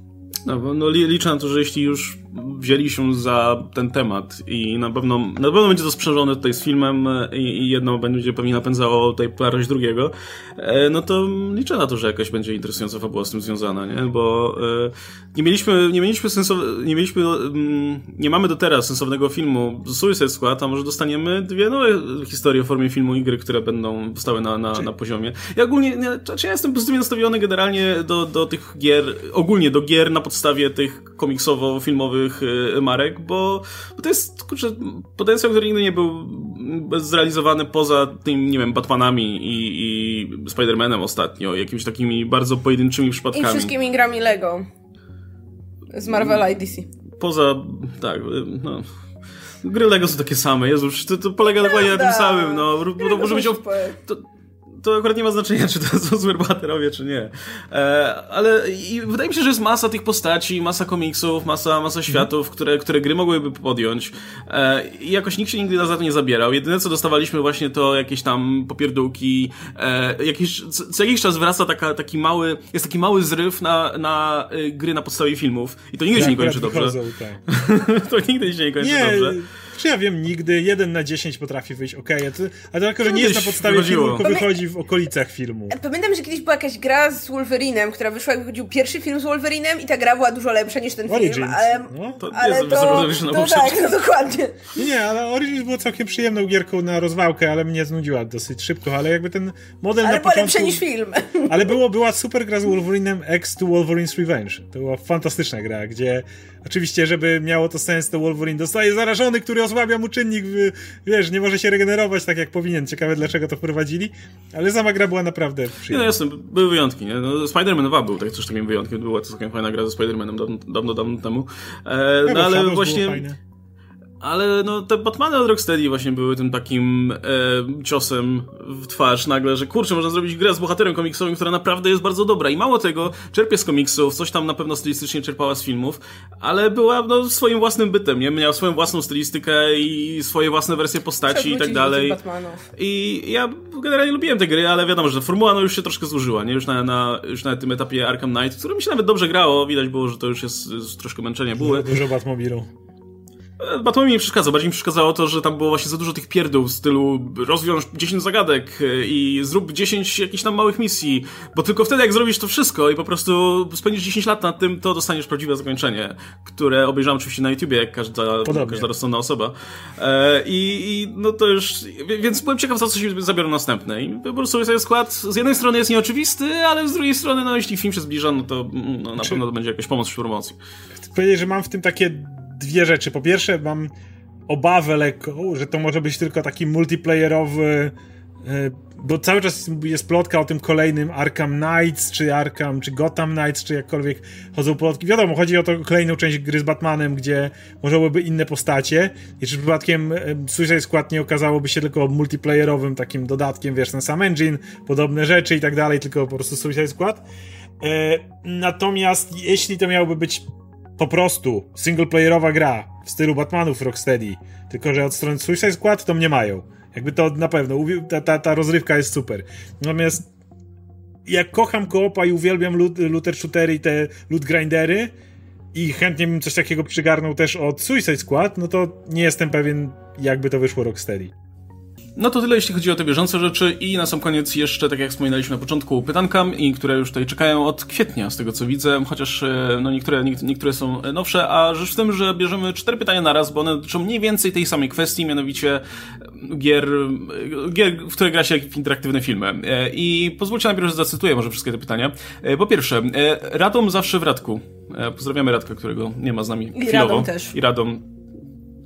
No, no liczę na to, że jeśli już wzięli się za ten temat i na pewno, na pewno będzie to sprzężone tutaj z filmem i, i jedno będzie pewnie napędzało tutaj parość drugiego, e, no to liczę na to, że jakaś będzie interesująca fabuła z tym związana, nie? Bo e, nie mieliśmy, nie mieliśmy sensow- nie mieliśmy, mm, nie mamy do teraz sensownego filmu Suicide Squad, a może dostaniemy dwie nowe historie w formie filmu i gry, które będą powstały na, na, na poziomie. Ja ogólnie, nie, znaczy ja jestem pozytywnie nastawiony generalnie do, do tych gier, ogólnie do gier na podstawie tych komiksowo-filmowych y, marek, bo, bo to jest kurczę, potencjał, który nigdy nie był zrealizowany poza tym, nie wiem, Batmanami i, i Spider-Manem ostatnio, jakimiś takimi bardzo pojedynczymi przypadkami. I wszystkimi grami Lego z Marvela i DC. Poza, tak, y, no... Gry Lego są takie same, Jezus, to, to polega dokładnie na tym samym, no, to może być... To, to akurat nie ma znaczenia, czy to są superbohaterowie, czy nie. E, ale i wydaje mi się, że jest masa tych postaci, masa komiksów, masa, masa światów, mm. które, które gry mogłyby podjąć. E, I jakoś nikt się nigdy za to nie zabierał. Jedyne, co dostawaliśmy właśnie to jakieś tam popierdółki. E, jakiś, co, co jakiś czas wraca taka, taki mały, jest taki mały zryw na, na y, gry na podstawie filmów. I to nigdy się nie kończy dobrze. Wychodzą, tak. to nigdy się nie kończy nie, dobrze. Czy ja wiem, nigdy jeden na 10 potrafi wyjść ok, a to, tylko, że nie jest na podstawie wychodziło. filmu, tylko wychodzi w okolicach filmu. Pamiętam, że kiedyś była jakaś gra z Wolverinem, która wyszła, jak wychodził pierwszy film z Wolverinem i ta gra była dużo lepsza niż ten Origins. film, ale... No. To ale to, to, to tak, no dokładnie. Nie, nie, ale Origins było całkiem przyjemną gierką na rozwałkę, ale mnie znudziła dosyć szybko, ale jakby ten model ale na początku... Ale lepsze niż film. Ale było, była super gra z Wolverinem X to Wolverine's Revenge. To była fantastyczna gra, gdzie oczywiście, żeby miało to sens, to Wolverine dostaje zarażony, który osłabia mu czynnik wiesz, nie może się regenerować tak jak powinien. Ciekawe dlaczego to wprowadzili, ale sama gra była naprawdę przyjemna. No jasne, były wyjątki, nie? No, Spider-Man 2 był tak, też takim wyjątkiem, była to całkiem fajna gra ze Spider-Manem dawno, dawno, dawno temu. E, no, no ale właśnie ale no te Batmany od Rocksteady właśnie były tym takim e, ciosem w twarz nagle, że kurczę, można zrobić grę z bohaterem komiksowym, która naprawdę jest bardzo dobra i mało tego, czerpie z komiksów, coś tam na pewno stylistycznie czerpała z filmów, ale była no swoim własnym bytem, nie? Miała swoją własną stylistykę i swoje własne wersje postaci i tak dalej. I ja generalnie lubiłem te gry, ale wiadomo, że formuła no już się troszkę zużyła, nie? Już na, na, już na tym etapie Arkham Knight, które mi się nawet dobrze grało, widać było, że to już jest, jest troszkę męczenie były. Dużo Batmobilu. Batman mi nie przeszkadza, bardziej mi przeszkadzało to, że tam było właśnie za dużo tych pierdół w stylu rozwiąż 10 zagadek e, i zrób 10 jakichś tam małych misji, bo tylko wtedy jak zrobisz to wszystko i po prostu spędzisz 10 lat nad tym, to dostaniesz prawdziwe zakończenie, które obejrzałem oczywiście na YouTubie, jak każda, każda rozsądna osoba. E, i, I no to już, więc byłem ciekaw, za co się zabiorą następne. I po prostu jest skład z jednej strony jest nieoczywisty, ale z drugiej strony, no jeśli film się zbliża, no to no, na Czy... pewno to będzie jakaś pomoc w promocji. Chcę powiedzieć, że mam w tym takie dwie rzeczy. Po pierwsze, mam obawę lekką, że to może być tylko taki multiplayerowy e, bo cały czas jest plotka o tym kolejnym Arkham Knights, czy Arkham, czy Gotham Knights, czy jakkolwiek chodzą plotki. Wiadomo, chodzi o to kolejną część gry z Batmanem, gdzie może byłyby inne postacie. I czy przypadkiem e, Suicide Squad nie okazałoby się tylko multiplayerowym takim dodatkiem, wiesz, ten sam engine, podobne rzeczy i tak dalej, tylko po prostu Suicide Squad. E, natomiast jeśli to miałoby być po prostu singleplayerowa gra w stylu Batmanów Rocksteady, tylko że od strony Suicide Squad to mnie mają. Jakby to na pewno, ta, ta, ta rozrywka jest super. Natomiast jak kocham koopa i uwielbiam loot, looter shootery i te loot grindery i chętnie bym coś takiego przygarnął też od Suicide Squad, no to nie jestem pewien jakby to wyszło Rocksteady. No to tyle, jeśli chodzi o te bieżące rzeczy i na sam koniec jeszcze, tak jak wspominaliśmy na początku, pytanka, i które już tutaj czekają od kwietnia, z tego co widzę, chociaż e, no niektóre, niektóre są nowsze, a rzecz w tym, że bierzemy cztery pytania na raz, bo one dotyczą mniej więcej tej samej kwestii, mianowicie gier, gier w które gra się w interaktywne filmy. E, I pozwólcie najpierw, że zacytuję może wszystkie te pytania. E, po pierwsze, Radom zawsze w Radku. Pozdrawiamy Radka, którego nie ma z nami I chwilowo. Radom też. I Radom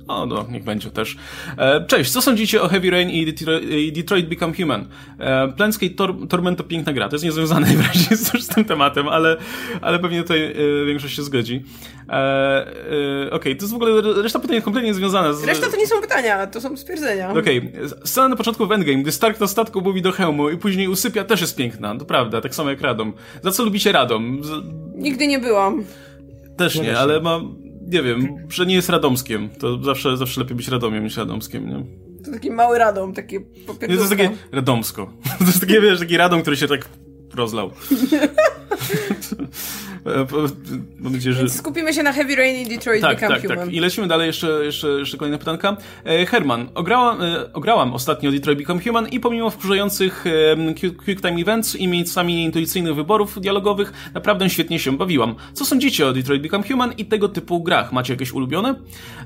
o, no, niech będzie też. E, cześć, co sądzicie o Heavy Rain i Detroit, Detroit Become Human? E, Planescape Tor Torment to piękna gra, to jest niezwiązane najwyraźniej z, z tym tematem, ale, ale pewnie tutaj e, większość się zgodzi. E, e, Okej, okay, to jest w ogóle, reszta pytań jest kompletnie niezwiązana z... Reszta to nie są pytania, to są stwierdzenia. Okej, okay. scena na początku w Endgame, gdy Stark na statku mówi do hełmu i później usypia, też jest piękna, to prawda, tak samo jak Radom. Za co lubicie Radom? Z... Nigdy nie byłam. Też nie, ale mam nie wiem, że nie jest Radomskiem. To zawsze, zawsze lepiej być Radomiem niż Radomskiem, nie? To taki mały radom, takie Nie, to jest takie Radomsko. To jest takie, wiesz, taki Radom, który się tak rozlał. Mam nadzieję, że... Więc skupimy się na Heavy Rain i Detroit Tak, Become tak, Human. tak. I lecimy dalej, jeszcze, jeszcze, jeszcze kolejne pytanka. E, Herman, ograłam, e, ograłam ostatnio Detroit Become Human i pomimo wkurzających e, Quick Quick Time Events i miejscami intuicyjnych wyborów dialogowych, naprawdę świetnie się bawiłam. Co sądzicie o Detroit Become Human i tego typu grach? Macie jakieś ulubione?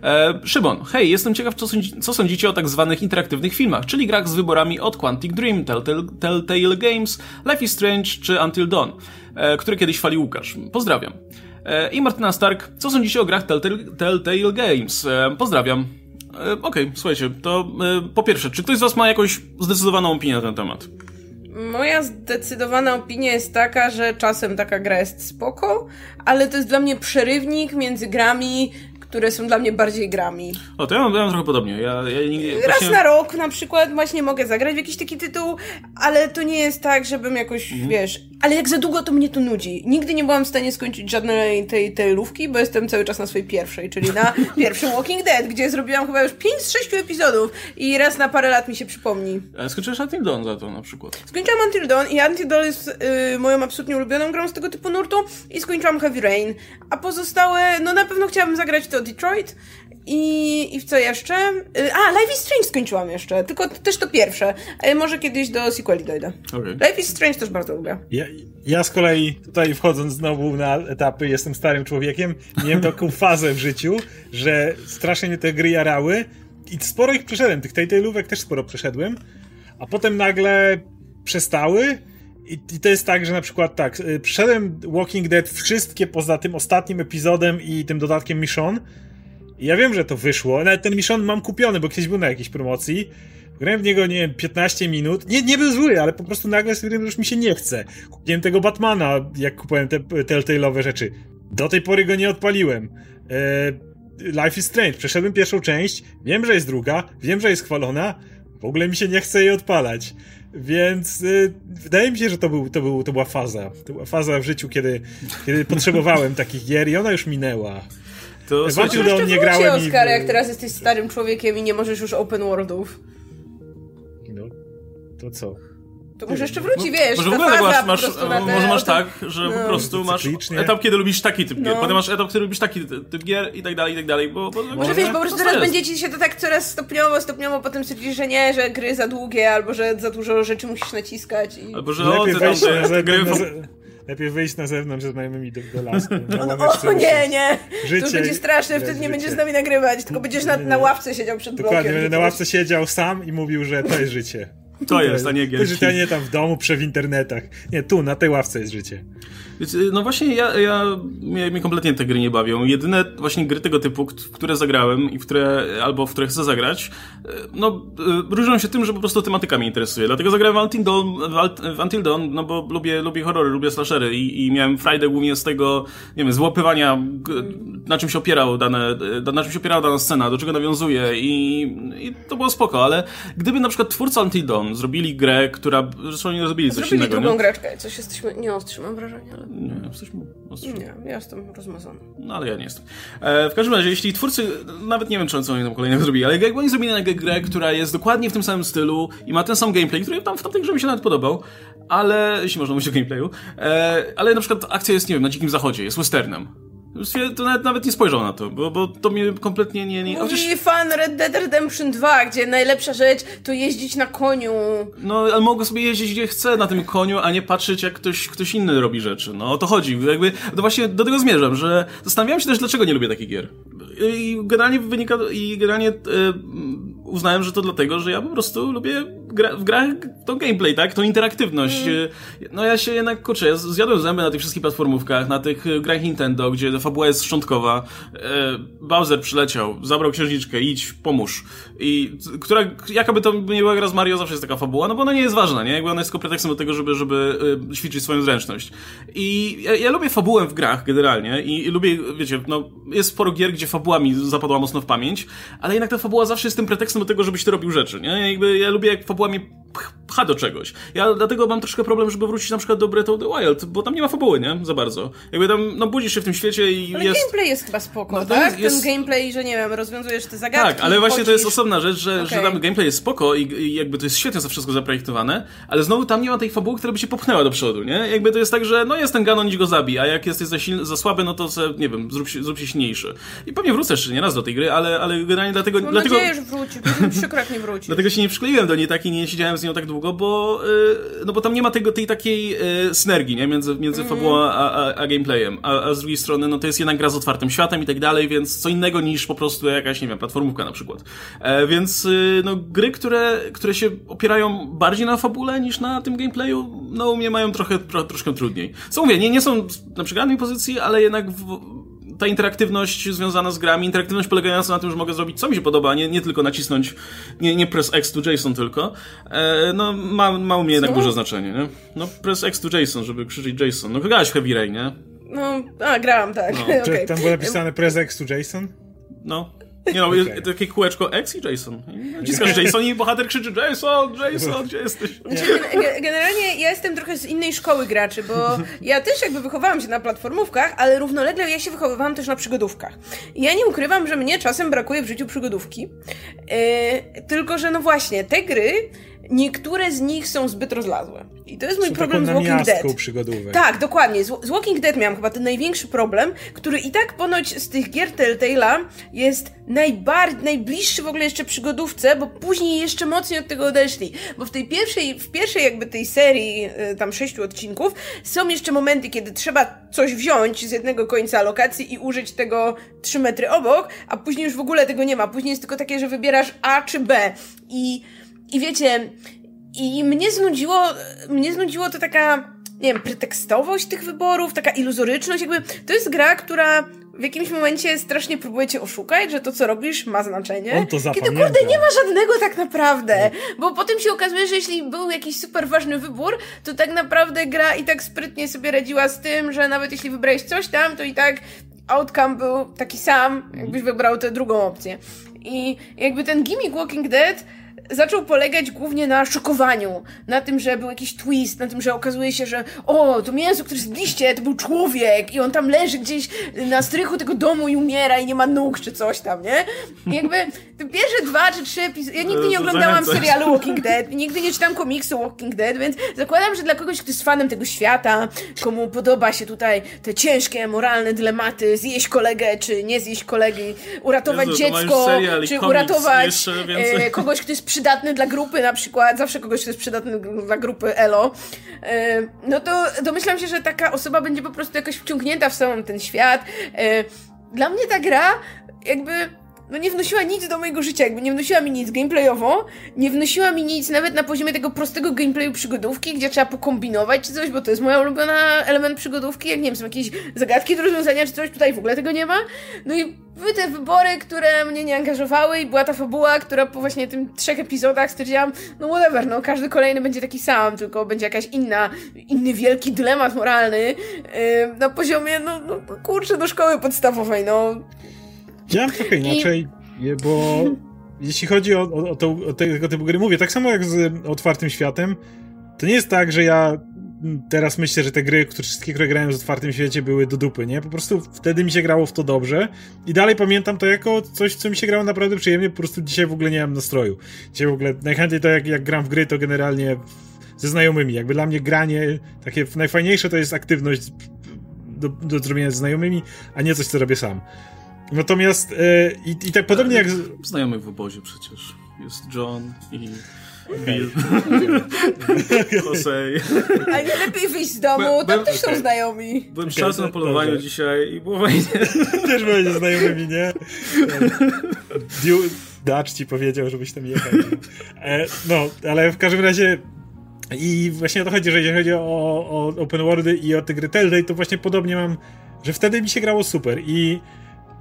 E, Szybon, hej, jestem ciekaw, co, sądzi, co sądzicie o tak zwanych interaktywnych filmach, czyli grach z wyborami od Quantic Dream, Telltale, Telltale Games, Life is Strange czy Until Dawn, e, które kiedyś chwalił Łukasz. Pozdrawiam. E, I Martyna Stark, co sądzicie o grach Telltale, Telltale Games? E, pozdrawiam. Okej, słuchajcie, to po pierwsze, czy ktoś z Was ma jakąś zdecydowaną opinię na ten temat? Moja zdecydowana opinia jest taka, że czasem taka gra jest spoko, ale to jest dla mnie przerywnik między grami, które są dla mnie bardziej grami. O, to ja mam, ja mam trochę podobnie. Ja, ja nigdy, Raz właśnie- na rok na przykład właśnie mogę zagrać w jakiś taki tytuł, ale to nie jest tak, żebym jakoś, Mhm. wiesz, ale jak za długo to mnie to nudzi. Nigdy nie byłam w stanie skończyć żadnej tej tailówki, bo jestem cały czas na swojej pierwszej, czyli na pierwszym Walking Dead, gdzie zrobiłam chyba już 5 z 6 epizodów i raz na parę lat mi się przypomni. E, Skończyłeś Until Dawn za to na przykład. Skończyłam Until Dawn i Until Dawn jest y, moją absolutnie ulubioną grą z tego typu nurtu i skończyłam Heavy Rain. A pozostałe, no na pewno chciałabym zagrać w to Detroit i, i w co jeszcze? Y, a, Life is Strange skończyłam jeszcze, tylko też to pierwsze. Ale może kiedyś do sequeli dojdę. Okej. Life is Strange też bardzo lubię. Ja, ja z kolei tutaj wchodząc znowu na etapy, jestem starym człowiekiem, miałem taką fazę w życiu, że strasznie mnie te gry jarały i sporo ich przeszedłem, tych Telltale'ówek też sporo przeszedłem, a potem nagle przestały i, i to jest tak, że na przykład tak, y, przeszedłem Walking Dead wszystkie poza tym ostatnim epizodem i tym dodatkiem Michonne i ja wiem, że to wyszło, nawet ten Michonne mam kupiony, bo kiedyś był na jakiejś promocji, Grałem w niego, nie wiem, 15 minut. Nie, nie był zły, ale po prostu nagle stwierdziłem, że już mi się nie chce. Kupiłem tego Batmana, jak kupowałem te Telltale'owe rzeczy. Do tej pory go nie odpaliłem. E, Life is Strange. Przeszedłem pierwszą część, wiem, że jest druga, wiem, że jest chwalona. W ogóle mi się nie chce jej odpalać. Więc y, wydaje mi się, że to, był, to, był, to była faza. To była faza w życiu, kiedy, kiedy potrzebowałem takich gier i ona już minęła. To Walczył do- Jeszcze nie wróci, grałem i- Oskar, jak teraz jesteś starym człowiekiem i nie możesz już open worldów. No, to co? To może jeszcze wróci, wiesz, Może w ogóle tak faza masz, po masz, prostu na te- może masz tak, że po no. prostu masz etap, kiedy lubisz taki typ gier, No. potem masz etap, kiedy lubisz taki ty- typ gier i tak dalej, i tak dalej, bo... bo Może wiesz, po prostu to teraz jest. będzie ci się to tak coraz stopniowo, stopniowo potem stwierdzisz, że nie, że gry za długie, albo że za dużo rzeczy musisz naciskać i... Albo że o, Lepiej ty tam te gry... Lepiej wyjść na zewnątrz ze znajomymi do, do lasku. Na O, nie, nie! Życie to już będzie straszne, wtedy nie będziesz z nami nagrywać, tylko będziesz na, na ławce siedział przed blokiem. Dokładnie, będę na ławce siedział sam i mówił, że to jest życie. To jest, a nie To gierki. życie, a nie tam w domu, prze w internetach. Nie, tu, na tej ławce jest życie. Więc, y, No właśnie, ja, ja mnie, mnie kompletnie te gry nie bawią. Jedyne właśnie gry tego typu, w które zagrałem i w które, albo w które chcę zagrać, y, no, y, różnią się tym, że po prostu tematyka mnie interesuje. Dlatego zagrałem w Until Dawn, w Until Dawn no bo lubię, lubię horrory, lubię slashery i, i miałem frajdę głównie z tego, nie wiem, złapywania, na czym się opierał dane, na czym się opierała dana scena, do czego nawiązuje i, i to było spoko, ale gdyby na przykład twórcy Until Dawn zrobili grę, która, zresztą nie zrobili coś Zrobili innego, drugą nie? graczkę, coś jesteśmy nie ostrzy, mam wrażenie, ale... Nie, jesteśmy, jesteśmy Nie, ja jestem rozmazany. no ale ja nie jestem. E, w każdym razie, jeśli twórcy, nawet nie wiem, czy co oni tam kolejnego zrobili, ale jakby oni zrobili na grę, która jest dokładnie w tym samym stylu i ma ten sam gameplay, który tam w tamtej grze mi się nawet podobał, ale, jeśli można mówić o gameplayu, e, ale na przykład akcja jest, nie wiem, na Dzikim Zachodzie, jest westernem. To nawet, nawet nie spojrzał na to, bo, bo to mnie kompletnie nie... nie chociaż, Mówi fan Red Dead Redemption 2, gdzie najlepsza rzecz to jeździć na koniu. no, ale mogę sobie jeździć gdzie chcę na tym koniu, a nie patrzeć jak ktoś, ktoś inny robi rzeczy. No o to chodzi. Jakby, to właśnie do tego zmierzam, że zastanawiałem się też, dlaczego nie lubię takich gier. I generalnie wynika, i generalnie e, uznałem, że to dlatego, że ja po prostu lubię gra, w grach tą gameplay, tak? Tą interaktywność. E, No ja się jednak, kurczę, ja zjadłem zęby na tych wszystkich platformówkach, na tych e, grach Nintendo, gdzie fabuła jest szczątkowa. E, Bowser przyleciał, zabrał księżniczkę, idź, pomóż. I która, jaka by to nie była gra z Mario, zawsze jest taka fabuła, no bo ona nie jest ważna, nie? Jakby ona jest tylko pretekstem do tego, żeby, żeby e, ćwiczyć swoją zręczność. I ja, ja lubię fabułę w grach generalnie i, i lubię, wiecie, no, jest sporo gier, gdzie fabuła mi zapadła mocno w pamięć, ale jednak ta fabuła zawsze jest tym pretekstem do tego, żebyś ty robił rzeczy, nie? Jakby ja lubię, jak fabuła mnie pcha do czegoś. Ja dlatego mam troszkę problem, żeby wrócić na przykład do Breath of the Wild, bo tam nie ma fabuły, nie? Za bardzo. Jakby tam, no budzisz się w tym świecie i ale jest... gameplay jest chyba spoko, No, tak? jest- Ten gameplay, że nie wiem, rozwiązujesz te zagadki. Tak, ale właśnie to jest chodzisz. osobna rzecz, że, że Okej. tam gameplay jest spoko i, i jakby to jest świetnie za wszystko zaprojektowane, ale znowu tam nie ma tej fabuły, która by się popchnęła do przodu, nie? Jakby to jest tak, że no jest ten Ganon, idź go zabij, a jak jesteś za, silny, za słaby, no to se, nie wiem, zrób się, zrób się silniejszy. I pewnie wrócę jeszcze nie raz do tej gry, ale, ale generalnie dlatego... Mam dlatego... nadzieję, że bo przykrak nie wróci. Dlatego się nie przykleiłem do niej tak i nie siedziałem z nią tak długo, bo, y, no bo tam nie ma tego, tej takiej y, synergii nie? między, między fabułą a, a, a gameplayem. A, a z drugiej strony, no to jest jednak gra z otwartym światem i tak dalej, więc co innego niż po prostu jakaś, nie wiem, platformówka na przykład. E, więc y, no, gry, które, które się opierają bardziej na fabule niż na tym gameplayu, no u mnie mają trochę, tro, troszkę trudniej. Co mówię, nie, nie są na przegranej pozycji, ale jednak w, ta interaktywność związana z grami, interaktywność polegająca na tym, że mogę zrobić co mi się podoba, nie, nie tylko nacisnąć, nie, nie press X to JSON tylko, e, no ma, ma u mnie jednak Co? duże znaczenie, nie? No press X to JSON, żeby krzyczeć JSON. No grałeś w Heavy Rain, nie? No, a, grałam, tak. No. Czy Okej. tam było napisane press X to Jason? No. Nie no, Okej. jest takie kółeczko X i JSON. I Naciskasz JSON i bohater krzyczy JSON, JSON, gdzie jesteś? Znaczy, gen- ge- generalnie ja jestem trochę z innej szkoły graczy, bo ja też jakby wychowałam się na platformówkach, ale równolegle ja się wychowywałam też na przygodówkach. I ja nie ukrywam, że mnie czasem brakuje w życiu przygodówki. Yy, tylko, że no właśnie, te gry, niektóre z nich są zbyt rozlazłe. I to jest mój Są problem z Walking Dead. przygodówek. Tak, dokładnie. Z, z Walking Dead miałam chyba ten największy problem, który i tak ponoć z tych gier Telltale'a jest najbardziej, najbliższy w ogóle jeszcze przygodówce, bo później jeszcze mocniej od tego odeszli. Bo w tej pierwszej, w pierwszej jakby tej serii, y, tam sześciu odcinków, są jeszcze momenty, kiedy trzeba coś wziąć z jednego końca lokacji i użyć tego trzy metry obok, a później już w ogóle tego nie ma. Później jest tylko takie, że wybierasz A czy B. I, i wiecie, i mnie znudziło, mnie znudziło to taka, nie wiem, pretekstowość tych wyborów, taka iluzoryczność, jakby to jest gra, która w jakimś momencie strasznie próbuje cię oszukać, że to, co robisz, ma znaczenie. On to Kiedy, kurde, nie ma żadnego tak naprawdę. Bo potem się okazuje, że jeśli był jakiś super ważny wybór, to tak naprawdę gra i tak sprytnie sobie radziła z tym, że nawet jeśli wybrałeś coś tam, to i tak outcome był taki sam, jakbyś wybrał tę drugą opcję. I jakby ten gimmick Walking Dead zaczął polegać głównie na szokowaniu, na tym, że był jakiś twist, na tym, że okazuje się, że o, to mięso, które zjedliście, to był człowiek i on tam leży gdzieś na strychu tego domu i umiera i nie ma nóg czy coś tam, nie? I jakby te pierwsze dwa czy trzy epizody, ja nigdy nie oglądałam serialu Walking Dead, nigdy nie czytałam komiksu Walking Dead, więc zakładam, że dla kogoś, kto jest fanem tego świata, komu podoba się tutaj te ciężkie, moralne dylematy, zjeść kolegę czy nie zjeść kolegi, uratować Jezu, dziecko, czy uratować e, kogoś, kto jest przydatny dla grupy na przykład, zawsze kogoś, kto jest przydatny dla grupy ELO, e, no to domyślam się, że taka osoba będzie po prostu jakoś wciągnięta w sam ten świat. E, Dla mnie ta gra jakby no nie wnosiła nic do mojego życia, jakby nie wnosiła mi nic gameplayowo, nie wnosiła mi nic nawet na poziomie tego prostego gameplayu przygodówki, gdzie trzeba pokombinować czy coś, bo to jest moja ulubiona element przygodówki, jak nie wiem, są jakieś zagadki do rozwiązania czy coś, tutaj w ogóle tego nie ma. No i były te wybory, które mnie nie angażowały i była ta fabuła, która po właśnie tym trzech epizodach stwierdziłam, no whatever, no każdy kolejny będzie taki sam, tylko będzie jakaś inna, inny wielki dylemat moralny yy, na poziomie, no, no kurczę, do szkoły podstawowej, no Ja mam trochę inaczej, bo jeśli chodzi o, o, o, to, o tego typu gry, mówię, tak samo jak z otwartym światem, to nie jest tak, że ja teraz myślę, że te gry, które, wszystkie, które grałem w otwartym świecie były do dupy, nie? Po prostu wtedy mi się grało w to dobrze i dalej pamiętam to jako coś, co mi się grało naprawdę przyjemnie, po prostu dzisiaj w ogóle nie mam nastroju. Dzisiaj w ogóle najchętniej to jak, jak gram w gry, to generalnie ze znajomymi. Jakby dla mnie granie, takie najfajniejsze to jest aktywność do, do zrobienia ze znajomymi, a nie coś, co robię sam. Natomiast e, i, i tak podobnie jak... z- Znajomych w obozie przecież. Jest John i Bill. Jose. A nie lepiej wyjść z domu, tam też są okej. znajomi. Byłem czasem na polowaniu dobrze. dzisiaj i było fajnie. Też będzie znajomymi, nie? Dacz ci powiedział, żebyś tam jechał. E, no, ale w każdym razie i właśnie o to chodzi, że jeżeli chodzi o, o open worldy i o te gry Telltale, to właśnie podobnie mam, że wtedy mi się grało super i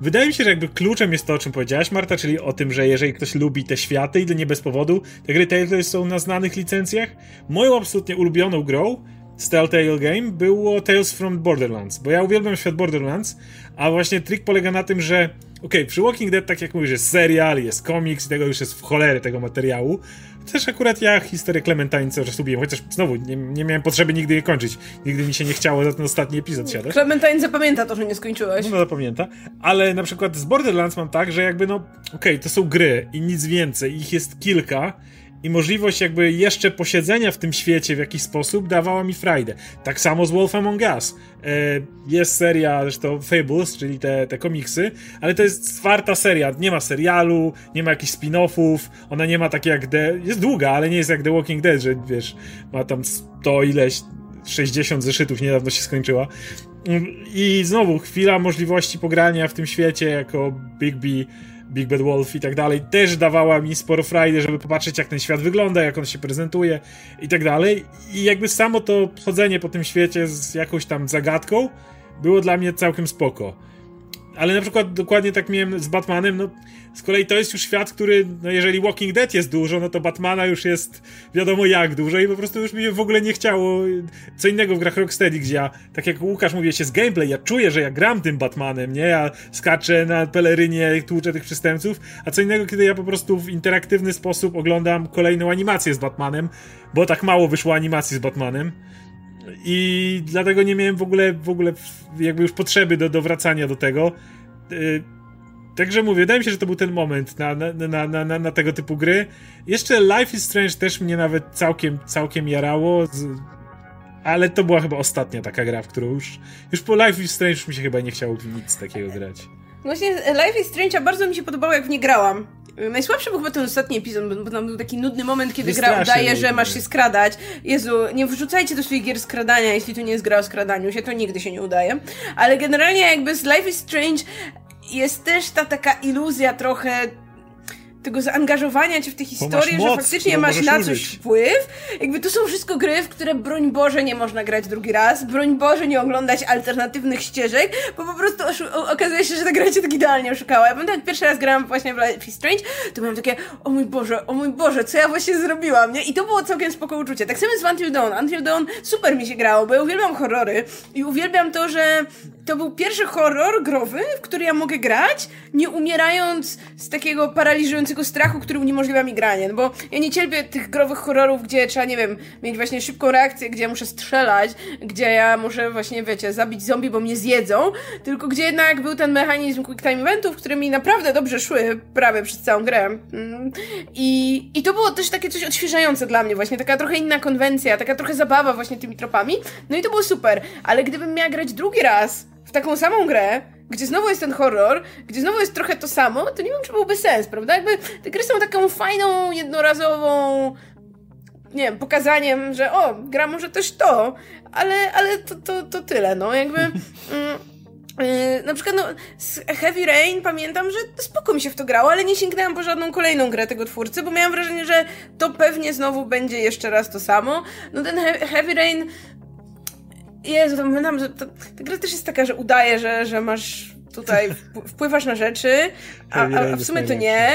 wydaje mi się, że jakby kluczem jest to, o czym powiedziałaś, Marta, czyli o tym, że jeżeli ktoś lubi te światy i to nie bez powodu, te gry Telltale są na znanych licencjach. Moją absolutnie ulubioną grą z Telltale Game było Tales from Borderlands, bo ja uwielbiam świat Borderlands, a właśnie trik polega na tym, że okay, przy Walking Dead, tak jak mówisz, jest serial, jest komiks i tego już jest w cholery tego materiału. Też akurat ja historię Clementine cały czas lubiłem, chociaż znowu nie, nie miałem potrzeby nigdy jej kończyć. Nigdy mi się nie chciało za ten ostatni epizod siadać. Clementine zapamięta to, że nie skończyłeś. No, no zapamięta. Ale na przykład z Borderlands mam tak, że jakby no, okej, okay, to są gry i nic więcej, ich jest kilka i możliwość jakby jeszcze posiedzenia w tym świecie w jakiś sposób dawała mi frajdę. Tak samo z Wolf Among Us. E, jest seria, zresztą Fables, czyli te, te komiksy, ale to jest czwarta seria. Nie ma serialu, nie ma jakichś spin-offów, ona nie ma takie jak The... Jest długa, ale nie jest jak The Walking Dead, że wiesz, ma tam 100 ileś 60 zeszytów niedawno się skończyła. I znowu chwila możliwości pogrania w tym świecie jako Big B Big Bad Wolf i tak dalej, też dawała mi sporo frajdy, żeby popatrzeć jak ten świat wygląda, jak on się prezentuje i tak dalej. I jakby samo to chodzenie po tym świecie z jakąś tam zagadką było dla mnie całkiem spoko. Ale na przykład dokładnie tak miałem z Batmanem, no z kolei to jest już świat, który, no jeżeli Walking Dead jest dużo, no to Batmana już jest wiadomo jak dużo i po prostu już mi się w ogóle nie chciało co innego w grach Rocksteady, gdzie ja, tak jak Łukasz mówi, się z gameplay, ja czuję, że ja gram tym Batmanem, nie? Ja skaczę na pelerynie, tłuczę tych przestępców, a co innego, kiedy ja po prostu w interaktywny sposób oglądam kolejną animację z Batmanem, bo tak mało wyszło animacji z Batmanem. I dlatego nie miałem w ogóle, w ogóle jakby już potrzeby do, do wracania do tego. Y, także mówię, wydaje mi się, że to był ten moment na, na, na, na, na tego typu gry. Jeszcze Life is Strange też mnie nawet całkiem, całkiem jarało, ale to była chyba ostatnia taka gra, w którą już, już po Life is Strange już mi się chyba nie chciało nic takiego grać. Właśnie Life is Strange bardzo mi się podobało, jak w nie grałam. Najsłabszy był chyba ten ostatni epizod, bo tam był taki nudny moment, kiedy gra udaje, że masz się skradać. Jezu, nie wrzucajcie do swoich gier skradania, jeśli to nie jest gra o skradaniu się, to nigdy się nie udaje. Ale generalnie jakby z Life is Strange jest też ta taka iluzja trochę tego zaangażowania cię w tę historię, że faktycznie masz na coś użyć. wpływ. Jakby to są wszystko gry, w które broń Boże nie można grać drugi raz, broń Boże nie oglądać alternatywnych ścieżek, bo po prostu okazuje się, że ta gra cię tak idealnie oszukała. Ja pamiętam, jak pierwszy raz grałam właśnie w Life is Strange, to miałam takie, o mój Boże, o mój Boże, co ja właśnie zrobiłam, nie? I to było całkiem spoko uczucie. Tak samo z Until Dawn. Until Dawn super mi się grało, bo ja uwielbiam horrory i uwielbiam to, że to był pierwszy horror growy, w który ja mogę grać, nie umierając z takiego paraliżującego strachu, który uniemożliwia mi granie. No bo ja nie cierpię tych growych horrorów, gdzie trzeba, nie wiem, mieć właśnie szybką reakcję, gdzie ja muszę strzelać, gdzie ja muszę właśnie, wiecie, zabić zombie, bo mnie zjedzą, tylko gdzie jednak był ten mechanizm quick time eventów, które mi naprawdę dobrze szły prawie przez całą grę. Mm. I, I to było też takie coś odświeżające dla mnie właśnie, taka trochę inna konwencja, taka trochę zabawa właśnie tymi tropami. No i to było super, ale gdybym miała grać drugi raz w taką samą grę, gdzie znowu jest ten horror, gdzie znowu jest trochę to samo, to nie wiem, czy byłby sens, prawda? Jakby te gry są taką fajną, jednorazową nie wiem, pokazaniem, że o, gra może też to, ale, ale to, to, to tyle, no, jakby... Mm, Yy, na przykład, no, z Heavy Rain pamiętam, że spoko mi się w to grało, ale nie sięgnęłam po żadną kolejną grę tego twórcy, bo miałam wrażenie, że to pewnie znowu będzie jeszcze raz to samo. No ten He Heavy Rain Jezu, to pamiętam, że to, ta gra też jest taka, że udaje, że, że masz tutaj, wpływasz na rzeczy, a, a, w sumie to nie.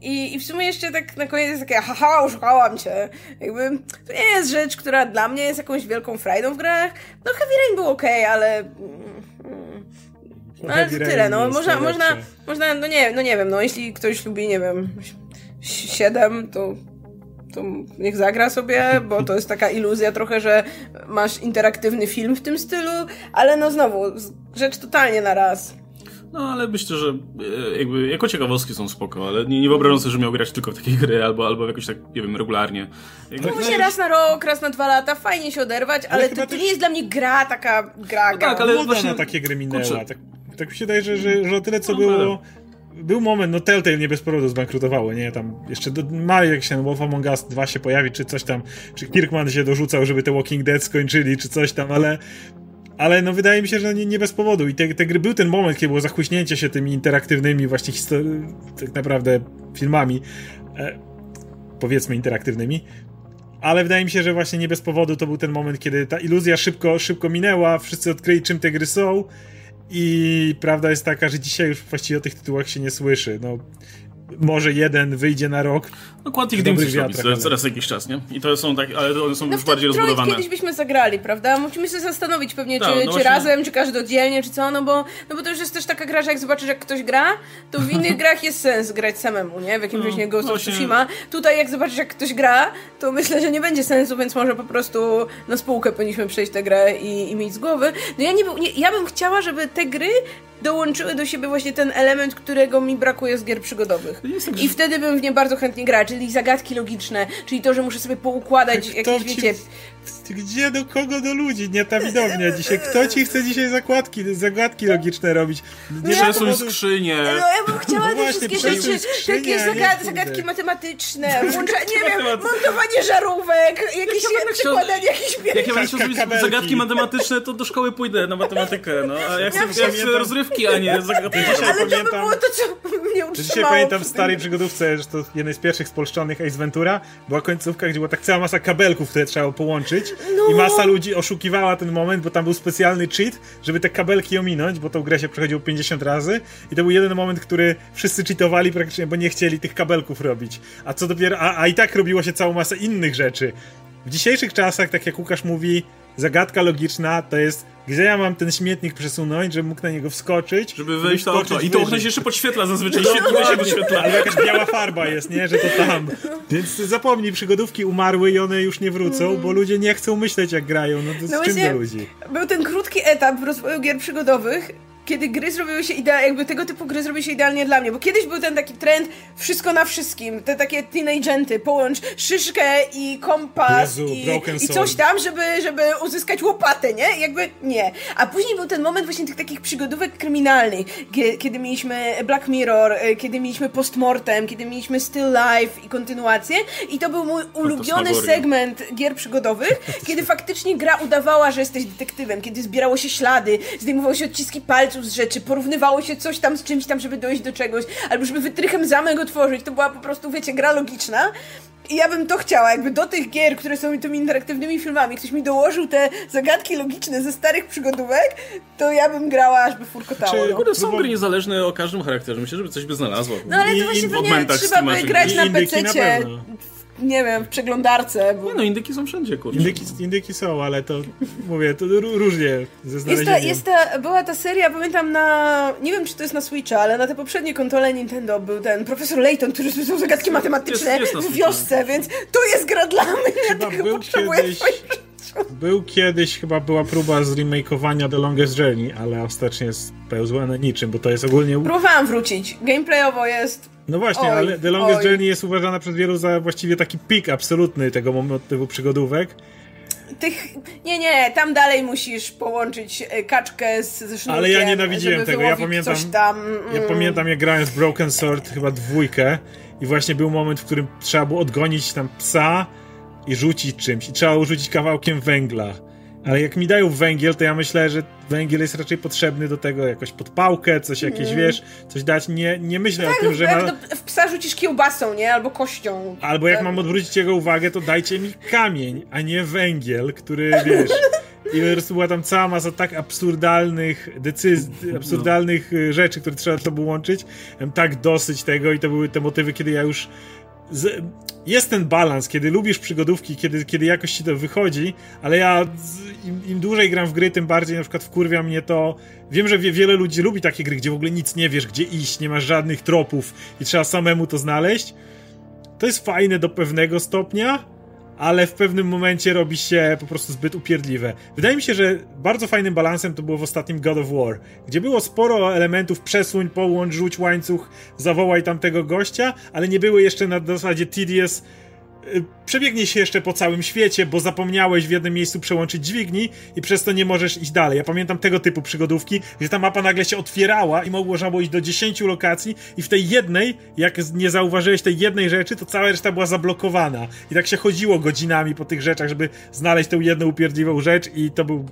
I, I w sumie jeszcze tak na koniec jest takie, haha, oszukałam cię. Jakby, to nie jest rzecz, która dla mnie jest jakąś wielką frajdą w grach. No Heavy Rain był ok, ale... No ale to tyle, no. Można, można, można, no nie, no nie wiem, no jeśli ktoś lubi, nie wiem, 7, to to niech zagra sobie, bo to jest taka iluzja trochę, że masz interaktywny film w tym stylu, ale no znowu, rzecz totalnie na raz. No, ale myślę, że e, jakby jako ciekawostki są spoko, ale nie, nie wyobrażam sobie, że miał grać tylko w takie gry albo, albo jakoś tak, nie wiem, regularnie. Jakby... No właśnie raz na rok, raz na dwa lata, fajnie się oderwać, ale, ale to, to też... nie jest dla mnie gra taka gra, no gra. Tak, ale właśnie... na takie gry minęła. Tak, tak mi się wydaje, że, że, że o tyle co no, było był moment, no Telltale nie bez powodu zbankrutowało, nie? Tam jeszcze do, ma jak się Wolf Among Us 2 się pojawi, czy coś tam, czy Kirkman się dorzucał, żeby te Walking Dead skończyli, czy coś tam, ale ale no wydaje mi się, że nie, nie bez powodu. I te, te gry był ten moment, kiedy było zachłyśnięcie się tymi interaktywnymi właśnie tak naprawdę filmami, e, powiedzmy interaktywnymi. Ale wydaje mi się, że właśnie nie bez powodu to był ten moment, kiedy ta iluzja szybko, szybko minęła, wszyscy odkryli czym te gry są i prawda jest taka, że dzisiaj już właściwie o tych tytułach się nie słyszy. No, może jeden wyjdzie na rok. No Quantic Dream coś robi coraz, coraz jakiś czas, nie? I to są tak, ale one są no już bardziej rozbudowane. kiedyś byśmy zagrali, prawda? Musimy się zastanowić pewnie, tak, czy, no czy właśnie... razem, czy każdy oddzielnie, czy co, no bo, no bo to już jest też taka gra, że jak zobaczysz, jak ktoś gra, to w innych grach jest sens grać samemu, nie? W jakimś no, właśnie Ghost of Tsushima. Tutaj jak zobaczysz, jak ktoś gra, to myślę, że nie będzie sensu, więc może po prostu na spółkę powinniśmy przejść tę grę i, i mieć z głowy. No ja, nie, nie, ja bym chciała, żeby te gry dołączyły do siebie właśnie ten element, którego mi brakuje z gier przygodowych. Tak, I wtedy bym w nie bardzo chętnie grała, czyli zagadki logiczne, czyli to, że muszę sobie poukładać tak, jakieś, wiecie... Gdzie, do kogo, do ludzi? Nie ta widownia dzisiaj. Kto ci chce dzisiaj zakładki, zagadki logiczne robić? Nie Przesuń skrzynię. No ja bym chciała no te wszystkie rzeczy, takie zagad zagadki matematyczne, włącza, nie wiem, montowanie żarówek, jakieś jak przykładanie jakichś Jak ja będę zrobić zagadki matematyczne, to do szkoły pójdę na matematykę, no. A jak ja chcę rozrywki, a nie zagadki. Ale to by było to, co mnie utrzymało. Dzisiaj pamiętam w starej przygodówce, że to jednej z pierwszych spolszczonych Ace Ventura, była końcówka, gdzie była tak cała masa kabelków, które trzeba było połączyć no. i masa ludzi oszukiwała ten moment, bo tam był specjalny cheat, żeby te kabelki ominąć, bo tą grę się przechodziło 50 razy i to był jeden moment, który wszyscy cheatowali praktycznie, bo nie chcieli tych kabelków robić. A co dopiero, a, a i tak robiło się całą masę innych rzeczy. W dzisiejszych czasach, tak jak Łukasz mówi, zagadka logiczna to jest, gdzie ja mam ten śmietnik przesunąć, żebym mógł na niego wskoczyć. Żeby wejść na okno. I to okno się jeszcze podświetla zazwyczaj, świetnie się podświetla. Ale jakaś biała farba jest, nie? Że to tam. Więc zapomnij, przygodówki umarły i one już nie wrócą, bo ludzie nie chcą myśleć jak grają. No to no z czym do ludzi? Był ten krótki etap w rozwoju gier przygodowych, kiedy gry zrobiły się idealnie, jakby tego typu gry zrobiły się idealnie dla mnie, bo kiedyś był ten taki trend wszystko na wszystkim, te takie teenagenty, połącz szyszkę i kompas Jezu, i, i, coś tam, żeby, żeby uzyskać łopatę, nie? Jakby nie. A później był ten moment właśnie tych takich przygodówek kryminalnych, kiedy mieliśmy Black Mirror, e, kiedy mieliśmy Postmortem, kiedy mieliśmy Still Life i kontynuację i to był mój ulubiony segment gier przygodowych, kiedy faktycznie gra udawała, że jesteś detektywem, kiedy zbierało się ślady, zdejmowało się odciski palców, z rzeczy, porównywało się coś tam z czymś tam, żeby dojść do czegoś, albo żeby wytrychem zamek otworzyć. To była po prostu, wiecie, gra logiczna. I ja bym to chciała, jakby do tych gier, które są tymi interaktywnymi filmami, ktoś mi dołożył te zagadki logiczne ze starych przygodówek, to ja bym grała, aż by furkotało. Czy, no. są gry niezależne o każdym charakterze. Myślę, żeby coś by znalazło. No ale to właśnie pewnie trzeba by grać na PC nie wiem, w przeglądarce. Bo... Nie no, indyki są wszędzie, kurczę. Indyki, indyki są, ale to, mówię, to różnie ze znalezieniem. Jest ta, jest ta, była ta seria, pamiętam na, nie wiem czy to jest na Switcha, ale na te poprzednie kontrole Nintendo był ten profesor Layton, który są zagadki matematyczne jest, jest w wiosce, więc to jest gra dla mnie, chyba ja był kiedyś... Był kiedyś, chyba była próba zremakeowania The Longest Journey, ale ostatecznie spełzła niczym, bo to jest ogólnie... Próbowałam wrócić. Gameplayowo jest no właśnie, oj, ale The Longest oj. Journey jest uważana przez wielu za właściwie taki pik absolutny tego motywu przygodówek. Tych, nie, nie, tam dalej musisz połączyć e, kaczkę z, ze sznurkiem, Ale ja nienawidziłem tego, ja pamiętam, tam, ja mm. pamiętam jak grałem z Broken Sword, chyba dwójkę i właśnie był moment, w którym trzeba było odgonić tam psa i rzucić czymś i trzeba rzucić kawałkiem węgla ale jak mi dają węgiel, to ja myślę, że węgiel jest raczej potrzebny do tego, jakoś podpałkę, coś jakieś, mm. wiesz, coś dać. Nie, nie myślę tak, o tym, że jak ma... w psa rzucisz kiełbasą, nie? Albo kością. Albo jak mam odwrócić jego uwagę, to dajcie mi kamień, a nie węgiel, który, wiesz... I po prostu była tam cała masa tak absurdalnych decyzji, absurdalnych no. rzeczy, które trzeba to sobą łączyć. tak dosyć tego i to były te motywy, kiedy ja już z, jest ten balans, kiedy lubisz przygodówki, kiedy, kiedy jakoś ci to wychodzi, ale ja im, im, dłużej gram w gry, tym bardziej na przykład wkurwia mnie to. Wiem, że wie, wiele ludzi lubi takie gry, gdzie w ogóle nic nie wiesz, gdzie iść, nie masz żadnych tropów i trzeba samemu to znaleźć. To jest fajne do pewnego stopnia, ale w pewnym momencie robi się po prostu zbyt upierdliwe. Wydaje mi się, że bardzo fajnym balansem to było w ostatnim God of War, gdzie było sporo elementów przesuń, połącz, rzuć łańcuch, zawołaj tamtego gościa, ale nie były jeszcze na zasadzie tedious przebiegnie się jeszcze po całym świecie, bo zapomniałeś w jednym miejscu przełączyć dźwigni i przez to nie możesz iść dalej. Ja pamiętam tego typu przygodówki, gdzie ta mapa nagle się otwierała i można było iść do 10 lokacji i w tej jednej, jak nie zauważyłeś tej jednej rzeczy, to cała reszta była zablokowana. I tak się chodziło godzinami po tych rzeczach, żeby znaleźć tę jedną upierdliwą rzecz i to był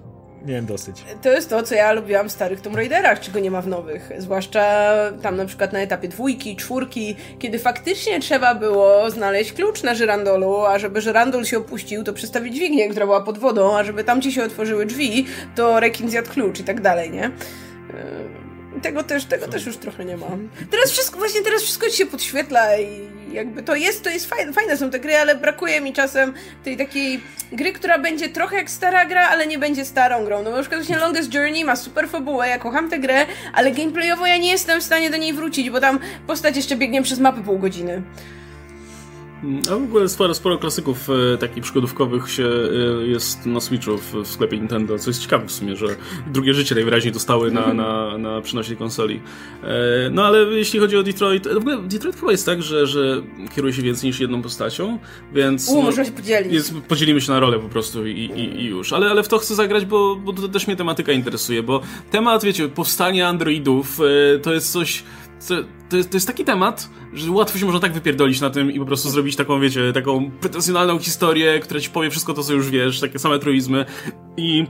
miałem dosyć. To jest to, co ja lubiłam w starych Tomb Raiderach, czego nie ma w nowych. Zwłaszcza tam na przykład na etapie dwójki, czwórki, kiedy faktycznie trzeba było znaleźć klucz na żyrandolu, a żeby żyrandol się opuścił, to przestawić dźwignię, która była pod wodą, a żeby tam ci się otworzyły drzwi, to rekin zjadł klucz i tak dalej, nie? Tego też, tego też już trochę nie mam. Teraz wszystko, właśnie teraz wszystko ci się podświetla i jakby to jest, to jest fajne, fajne są te gry, ale brakuje mi czasem tej takiej gry, która będzie trochę jak stara gra, ale nie będzie starą grą. No na przykład właśnie Longest Journey ma super fabułę, ja kocham tę grę, ale gameplayowo ja nie jestem w stanie do niej wrócić, bo tam postać jeszcze biegnie przez mapy pół godziny. A w ogóle sporo, sporo klasyków e, takich przygodówkowych się e, jest na Switchu w, w, sklepie Nintendo, co jest ciekawe w sumie, że drugie życie najwyraźniej dostały na, na, na przynośnej konsoli. E, no ale jeśli chodzi o Detroit, w ogóle Detroit chyba jest tak, że, że kieruje się więcej niż jedną postacią, więc... U, no, można się podzielić. Jest, podzielimy się na rolę po prostu i, i, i już. Ale, ale w to chcę zagrać, bo, bo to też mnie tematyka interesuje, bo temat, wiecie, powstania androidów e, to jest coś to, to, jest, to jest taki temat, że łatwo się można tak wypierdolić na tym i po prostu zrobić taką, wiecie, taką pretensjonalną historię, która ci powie wszystko to, co już wiesz, takie same truizmy i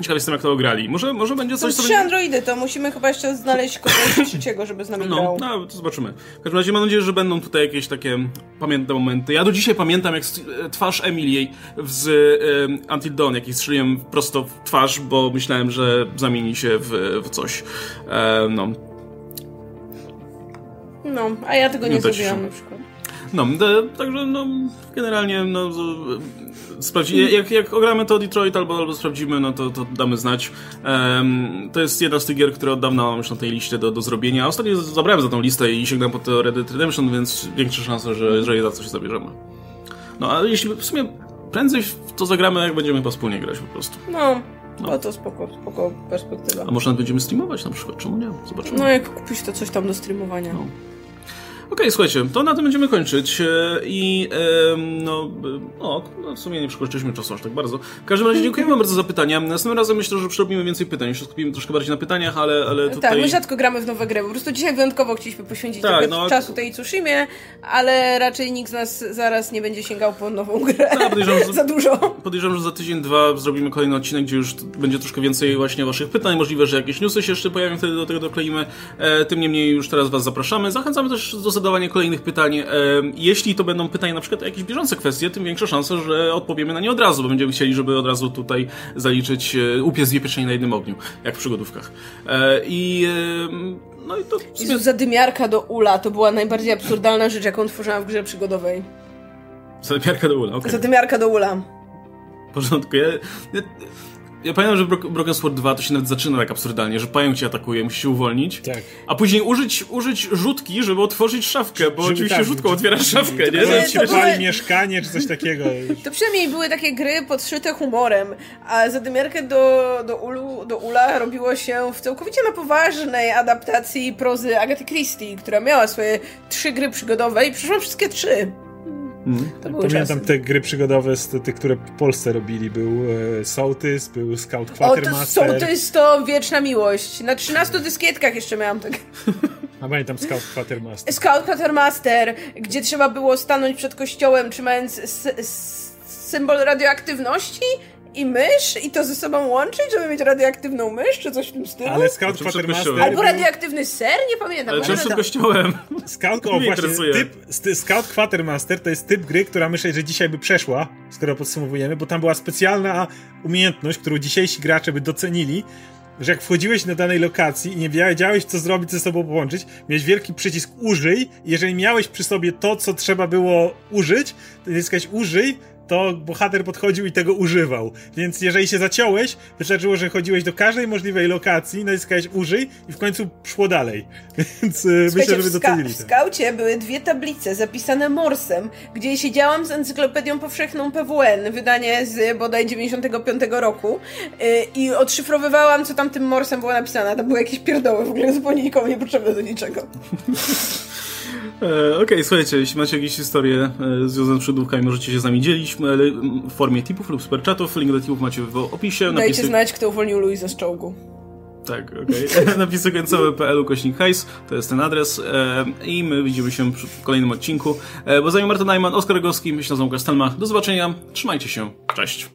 Ciekaw jestem, jak to ograli. Może, może będzie coś, co... trzy będzie... androidy, to musimy chyba jeszcze znaleźć kogoś trzeciego, żeby z nami no, grał. No, to zobaczymy. W każdym razie mam nadzieję, że będą tutaj jakieś takie pamiętne momenty. Ja do dzisiaj pamiętam, jak twarz Emily z um, Until Dawn, jak strzeliłem prosto w twarz, bo myślałem, że zamieni się w, w coś. Um, no, no, a ja tego nie zrobiłam na przykład. No, także no, generalnie no, sprawdzi, jak, jak ogramy to Detroit albo, albo sprawdzimy, no to, to damy znać. Um, to jest jedna z tych gier, które od dawna mam już na tej liście do, do zrobienia. Ostatnio zabrałem za tą listę i sięgnąłem po to Red Dead Redemption, więc większe szanse, że, że je za coś zabierzemy. No, ale jeśli w sumie prędzej to zagramy, jak będziemy po wspólnie grać po prostu. No, no to spoko, spoko perspektywa. A może nawet będziemy streamować na przykład, czemu nie? Zobaczymy. No jak kupisz to coś tam do streamowania. No. Okej, okay, słuchajcie, to na tym będziemy kończyć e, i no, o, no, w sumie nie przekroczyliśmy czasu aż tak bardzo. W każdym razie dziękujemy bardzo za pytania. Następnym razem myślę, że przerobimy więcej pytań, jeszcze skupimy troszkę bardziej na pytaniach, ale, ale tutaj... Tak, my rzadko gramy w nowe gry, po prostu dzisiaj wyjątkowo chcieliśmy poświęcić tak, no, czasu tej Tsushimie, ale raczej nikt z nas zaraz nie będzie sięgał po nową grę. Tak, podejrzewam, za dużo. Podejrzewam, że za tydzień, dwa zrobimy kolejny odcinek, gdzie już będzie troszkę więcej właśnie waszych pytań, możliwe, że jakieś newsy się jeszcze pojawią, wtedy do tego dokleimy. E, tym niemniej już teraz was zapraszamy. Zachęcamy też do zadawania kolejnych pytań pytań. Jeśli to będą pytania na przykład o jakieś bieżące kwestie, tym większa szansa, że odpowiemy na nie od razu, bo będziemy chcieli, żeby od razu tutaj zaliczyć e, upiec dwie pieczenie na jednym ogniu, jak w przygodówkach. E, I no i to... Sumie... Zadymiarka do ula to była najbardziej absurdalna rzecz, jaką tworzyłam w grze przygodowej. Zadymiarka do ula, okej. Okay. Zadymiarka do ula. W porządku, ja, ja, ja pamiętam, że Broken Sword 2 to się nawet zaczyna tak absurdalnie, że pająk cię atakuje, musisz się uwolnić. Tak. A później użyć, użyć rzutki, żeby otworzyć szafkę, bo żeby oczywiście tak, rzutką otwierasz szafkę, to nie? To, były... mieszkanie czy coś takiego. To przynajmniej były takie gry podszyte humorem, a zadymiarkę do, do, ulu, do Ula robiło się w całkowicie na poważnej adaptacji prozy Agaty Christie, która miała swoje trzy gry przygodowe i przyszłam wszystkie trzy. Mm. Pamiętam czasy. te gry przygodowe, te, które w Polsce robili. Był e, Sołtys, był Scout Quatermaster. O, to Sołtys to wieczna miłość. Na 13 dyskietkach jeszcze miałam tak. A pamiętam Scout Quatermaster. Scout Quatermaster, gdzie trzeba było stanąć przed kościołem, trzymając symbol radioaktywności i mysz i to ze sobą łączyć, żeby mieć radioaktywną mysz, czy coś w tym stylu? Ale Scout Quatermaster... Albo radioaktywny ser? Nie pamiętam. Ale czym przed kościołem? Scout, o, właśnie, typ, Scout Quatermaster to jest typ gry, która myślę, że dzisiaj by przeszła, skoro podsumowujemy, bo tam była specjalna umiejętność, którą dzisiejsi gracze by docenili, że jak wchodziłeś na danej lokacji i nie wiedziałeś, co zrobić, ze sobą połączyć, miałeś wielki przycisk użyj i jeżeli miałeś przy sobie to, co trzeba było użyć, to naciskałeś użyj, to bohater podchodził i tego używał. Więc jeżeli się zaciąłeś, wystarczyło, że chodziłeś do każdej możliwej lokacji, naciskałeś użyj i w końcu szło dalej. Więc e, Słuchajcie, myślę, że by docenili w, ska- w skaucie były dwie tablice zapisane morsem, gdzie siedziałam z encyklopedią powszechną PWN, wydanie z bodaj 95 roku yy, i odszyfrowywałam, co tam tym morsem było napisane. Tam były jakieś pierdoły, w ogóle zupełnie nikomu niepotrzebne do niczego. E, Okej, okay, słuchajcie, jeśli macie jakieś historie e, związane z przydłówkami, możecie się z nami dzielić w formie tipów lub superchatów. Link do tipów macie w opisie. Dajcie napisy... znać, kto uwolnił Luisa z czołgu. Tak, okej. Okay. Napisy końcowe.pl kośnik hajs, to jest ten adres e, i my widzimy się w kolejnym odcinku. Bo zanim Marta Najman, Oskar Rogowski, myślę, że. Do zobaczenia, trzymajcie się, cześć.